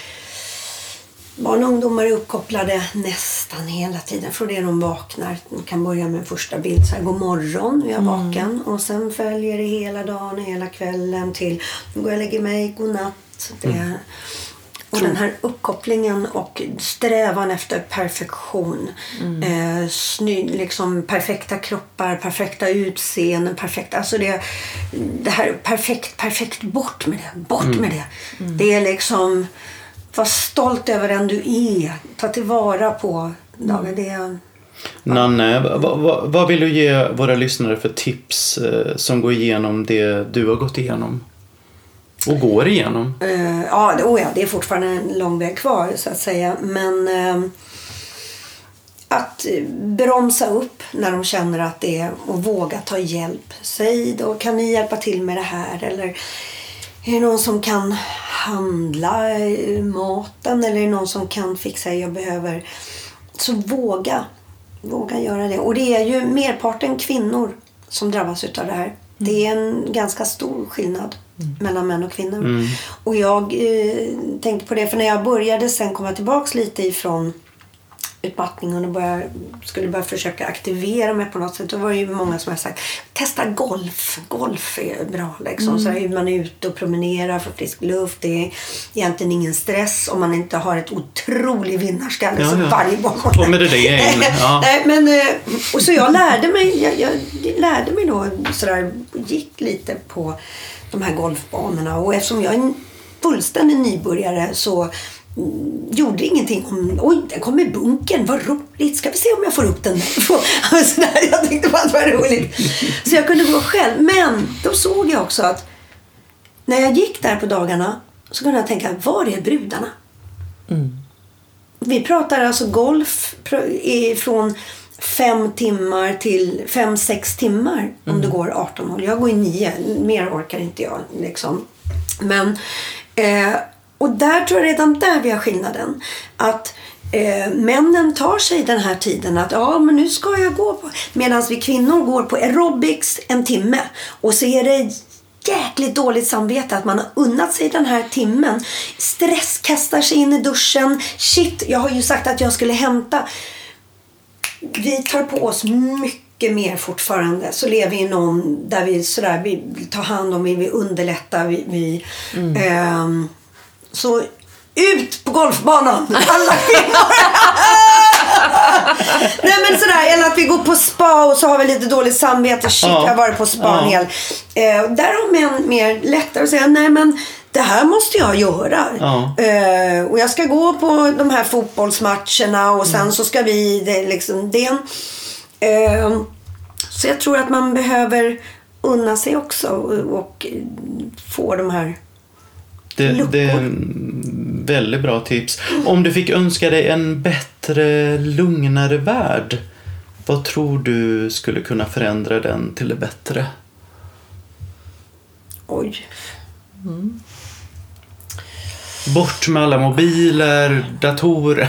barn och ungdomar är uppkopplade nästan hela tiden från det de vaknar. De kan börja med en första bild, så här, god morgon, jag är vaken. Och sen följer det hela dagen, hela kvällen till, nu går jag och lägger mig, god natt. Det, och den här uppkopplingen och strävan efter perfektion. Eh, sny, liksom perfekta kroppar, perfekta utseenden, perfekt, alltså det, det här perfekt, perfekt, bort med det, bort med det. Det är liksom, var stolt över den du är, ta tillvara på dagen. Det, Nanne, vad, vad, vad vill du ge våra lyssnare för tips eh, som går igenom det du har gått igenom? Och går igenom? Uh, ja, det- oh ja, det är fortfarande en lång väg kvar så att säga. Men uh, att bromsa upp när de känner att det är och våga ta hjälp. Säg då, kan ni hjälpa till med det här? Eller är det någon som kan handla eh, maten? Eller är det någon som kan fixa, jag behöver... Så våga. Våga göra det. Och det är ju merparten kvinnor som drabbas av det här. Det är en ganska stor skillnad mellan män och kvinnor. Och jag eh, tänkte på det, för när jag började sen komma tillbaks lite ifrån utmattningen och börja, skulle börja försöka aktivera mig på något sätt. Då var det ju många som har sagt testa golf. Golf är bra. Liksom. Så här, man är ute och promenerar för frisk luft. Det är egentligen ingen stress om man inte har ett otrolig vinnarskalle Ja, som ja. varje gång. Kommer det det in? Ja. Nej, men, eh, och så jag lärde mig, jag, jag lärde mig då sådär, gick lite på de här golfbanorna och eftersom jag är en fullständig nybörjare så mm, gjorde ingenting om, oj den kom i bunkern, vad roligt, ska vi se om jag får upp den där. Jag tyckte bara att det var roligt. Så jag kunde gå själv. Men då såg jag också att när jag gick där på dagarna så kunde jag tänka, var är brudarna? Vi pratar alltså golf från fem timmar till fem, sex timmar om det går 18 hål. Jag går i nio, mer orkar inte jag. Liksom. Men, eh, och där tror jag redan där vi har skillnaden. Att eh, männen tar sig den här tiden att ja, men nu ska jag gå på... Medan vi kvinnor går på aerobics en timme och så är det jäkligt dåligt samvete att man har unnat sig den här timmen. Stress kastar sig in i duschen. Shit, jag har ju sagt att jag skulle hämta. Vi tar på oss mycket mer fortfarande. Så lever vi i någon där vi sådär, vi tar hand om, vi vill underlätta. Vi, vi, ehm, så ut på golfbanan! Alla kvinnor! Nej men sådär, eller att vi går på spa och så har vi lite dåligt samvete. Shit, Ja. jag har varit på spa en Ja. hel. Eh, där har män mer lättare att säga, nej men det här måste jag göra. Ja. Eh, och jag ska gå på de här fotbollsmatcherna och sen Mm. så ska vi, det, liksom, det en, eh, Så jag tror att man behöver unna sig också och, och få de här Det, Luckor. det är väldigt bra tips. Om du fick önska dig en bättre, lugnare värld, vad tror du skulle kunna förändra den till det bättre? Oj. Bort med alla mobiler, datorer.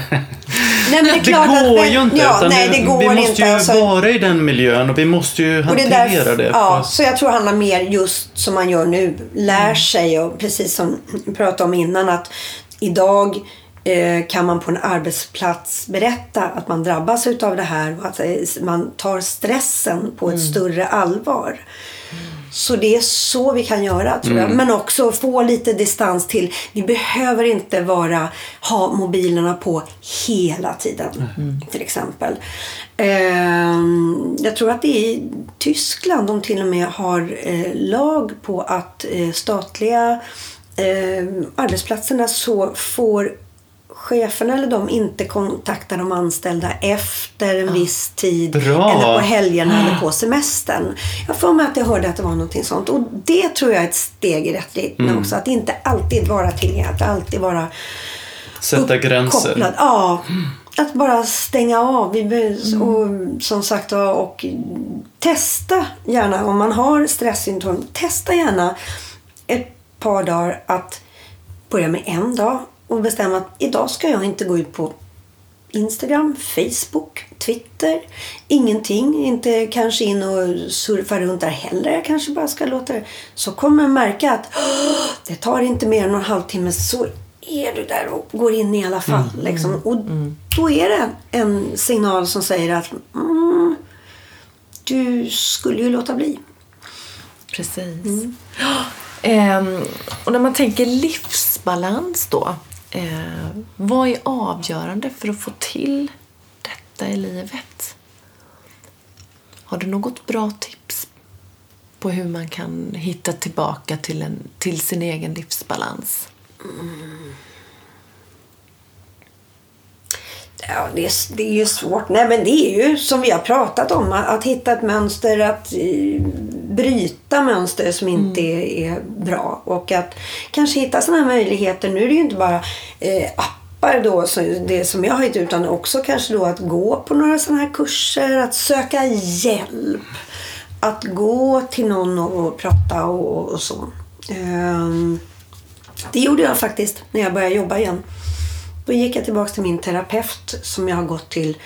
Nej, det Det att går men- ju inte. Ja, nej, det går vi måste inte. ju alltså. vara i den miljön och vi måste ju Och det hantera är därför, det. Ja, så jag tror det handlar mer just som man gör nu. Lär Mm. sig och precis som vi pratade om innan att idag eh, kan man på en arbetsplats berätta att man drabbas utav det här och att eh, man tar stressen på Mm. ett större allvar. Så det är så vi kan göra tror Mm. jag. Men också få lite distans till. Vi behöver inte vara, ha mobilerna på hela tiden. Till exempel. Ehm, jag tror att det är i Tyskland de till och med har eh, lag på att eh, statliga eh, arbetsplatserna så får cheferna eller de inte kontakta de anställda efter en viss tid. Bra. Eller på helgerna eller på semestern. Jag får med att jag hörde att det var någonting sånt. Och det tror jag är ett steg i rätt riktning Mm. också. Att inte alltid vara tillgänglig. Att alltid vara Sätta gränser. Ja, att bara stänga av. Be- och, som sagt och testa gärna om man har stresssymptom. Testa gärna ett par dagar att börja med en dag och bestämma att idag ska jag inte gå ut på Instagram, Facebook, Twitter. Ingenting. Inte kanske in och surfa runt där heller. Jag kanske bara ska låta det. Så kommer man märka att "Åh, det tar inte mer än en halvtimme så är du där och går in i alla fall. Liksom. Och då är det en signal som säger att mm, du skulle ju låta bli. Precis. Ehm, och när man tänker livsbalans då. Eh, vad är avgörande för att få till detta i livet? Har du något bra tips på hur man kan hitta tillbaka till, en, till sin egen livsbalans? Mm. Ja, det är, det är ju svårt. Nej, men det är ju som vi har pratat om. Att, hitta ett mönster, att eh, bryta mönster som inte är, är bra. Och att kanske hitta sådana här möjligheter. Nu är det ju inte bara eh, appar då, så det som jag har hittat utan också kanske då att gå på några sådana här kurser, att söka hjälp. Att gå till någon och, prata och, och så. Ehm, det gjorde jag faktiskt när jag började jobba igen. Då gick jag tillbaka till min terapeut som jag har gått till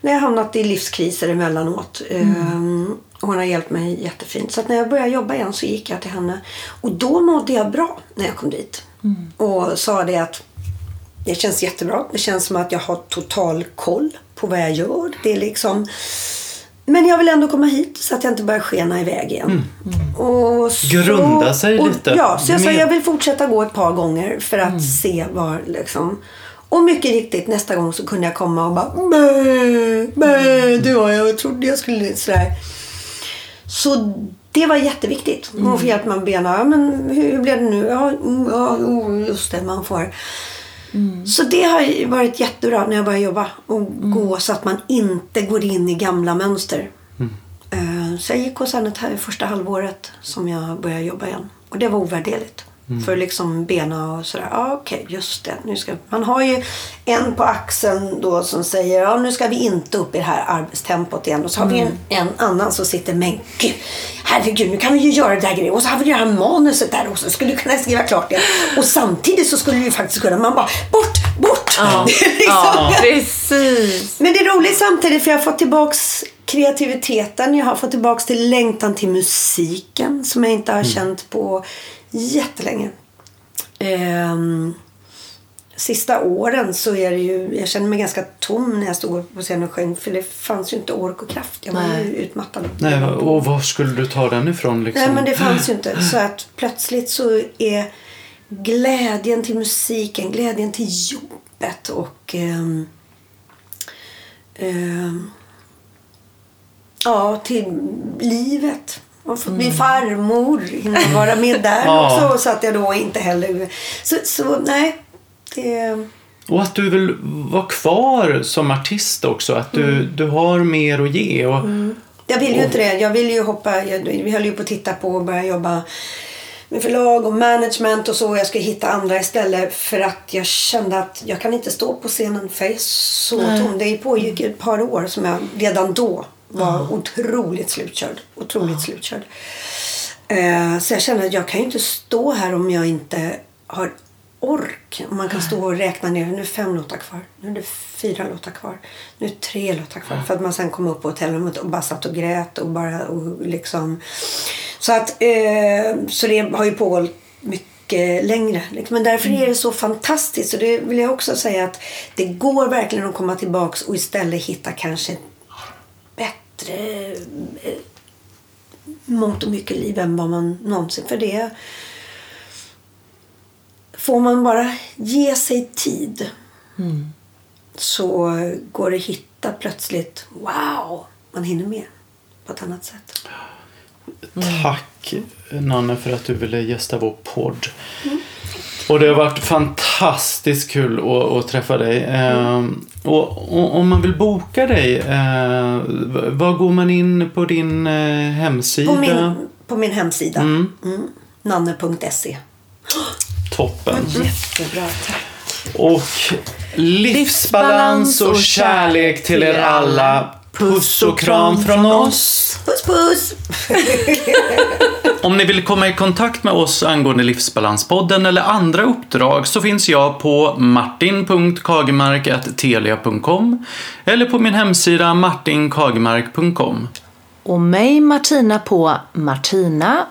när jag hamnat i livskriser emellanåt. Ehm, och hon har hjälpt mig jättefint. Så när jag började jobba igen så gick jag till henne. Och då mådde jag bra när jag kom dit. Och sa det att det känns jättebra. Det känns som att jag har total koll på vad jag gör. Det är liksom... Men jag vill ändå komma hit så att jag inte börjar skena iväg igen. Och så, Grunda sig och, lite. Ja, så jag sa Med- jag vill fortsätta gå ett par gånger för att se var liksom... Och mycket riktigt nästa gång så kunde jag komma och bara Bä, bä, du var jag trodde jag skulle sådär. Så det var jätteviktigt. Hon får hjälp med benen. Ja, men hur, blev det nu? Ja, mm, ja oh, just det, man får. Så det har varit jättebra när jag började jobba. Och gå så att man inte går in i gamla mönster. Eh, Så jag gick hos henne första halvåret som jag började jobba igen. Och det var ovärderligt. För liksom bena och sådär. Ja, okej, just det. Nu ska... Man har ju en på axeln då som säger ja, nu ska vi inte upp i det här arbetstempot igen. Och så har vi en, en annan som sitter, men gud, herregud, nu kan vi ju göra det där grejen. Och så har vi det här manuset där också. Skulle du kunna skriva klart det? Och samtidigt så skulle du ju faktiskt kunna, man bara, bort, bort! Ja, liksom- ja precis. men det är roligt samtidigt för jag har fått tillbaks kreativiteten. Jag har fått tillbaks till längtan till musiken som jag inte har känt på jättelänge. Ehm, sista åren så är det ju, jag känner mig ganska tom när jag stod på scenen och sjöng för det fanns ju inte ork och kraft. Jag var Nej. ju utmattad. Nej, och var skulle du ta den ifrån liksom? Nej men det fanns ju inte. Så att plötsligt så är glädjen till musiken, glädjen till jobbet och ehm, ehm, ja, till livet. Och fått bli farmor, hinna vara med där Ja. också. Så att jag då inte heller... Så, så nej. Det, Och att du vill vara kvar som artist också. Att du, Mm. du har mer att ge. Och, Jag vill ju inte det. Jag vill ju hoppa. Jag, vi höll ju på att titta på och börja jobba med förlag och management och så. Jag ska hitta andra istället för att jag kände att jag kan inte stå på scenen för jag är så tom. Det pågick ett par år som jag redan då var otroligt slutkörd. Otroligt slutkörd. Eh, så jag kände att jag kan ju inte stå här om jag inte har ork. Man kan stå och räkna ner. Nu är fem låtar kvar. Nu är det fyra låtar kvar. Nu är det tre låtar kvar. För att man sen kom upp på hotellrummet och bara satt och grät och bara och liksom. Så att eh, så det har ju pågått mycket längre. Liksom. Men därför är det så fantastiskt. Och det vill jag också säga att det går verkligen att komma tillbaks och istället hitta kanske bättre eh, mångt och mycket liv än vad man någonsin... För det får man bara ge sig tid så går det att hitta plötsligt, wow, man hinner med på ett annat sätt. Tack Nanne för att du ville gästa vår podd. Och det har varit fantastiskt kul att, att träffa dig. Ehm, och, och om man vill boka dig, eh, var går man in på din eh, hemsida? På min, på min hemsida, mm. nanne.se. Toppen. Jättebra, tack. Och livsbalans och kärlek till er alla. Puss och kram från oss. Puss puss! Om ni vill komma i kontakt med oss angående Livsbalanspodden eller andra uppdrag så finns jag på martin.kagemark.telia.com eller på min hemsida martinkagemark.com. Och mig Martina på martina,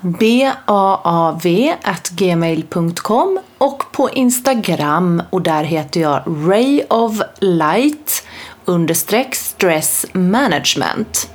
gmail.com och på Instagram och där heter jag Ray of Light understreck stress management.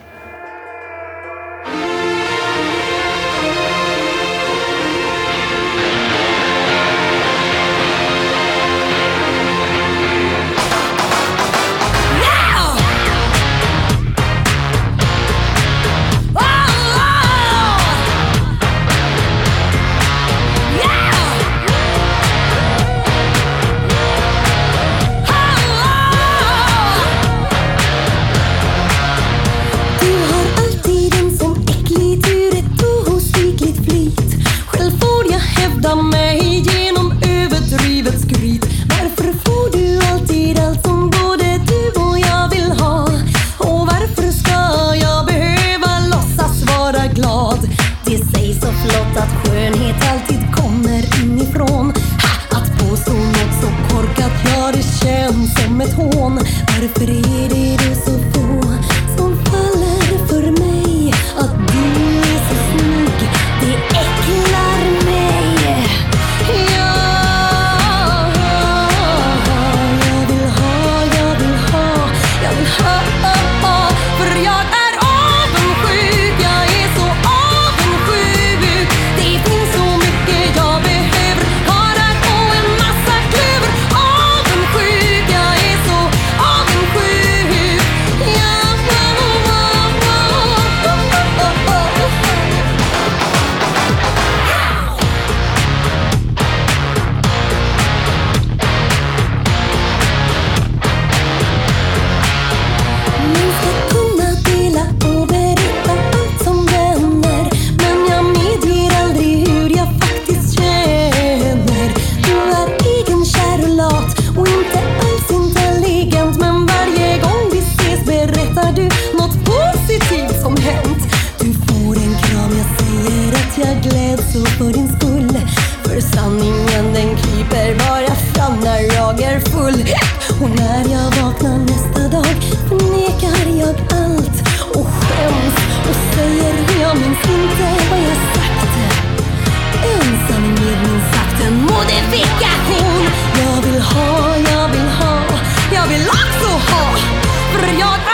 när jag är full. Och när jag vaknar nästa dag förnekar jag allt och skäms och säger jag minns inte vad jag sagt. Ensam i med min sagt en modifikation. Jag vill ha, jag vill ha, jag vill också ha. För jag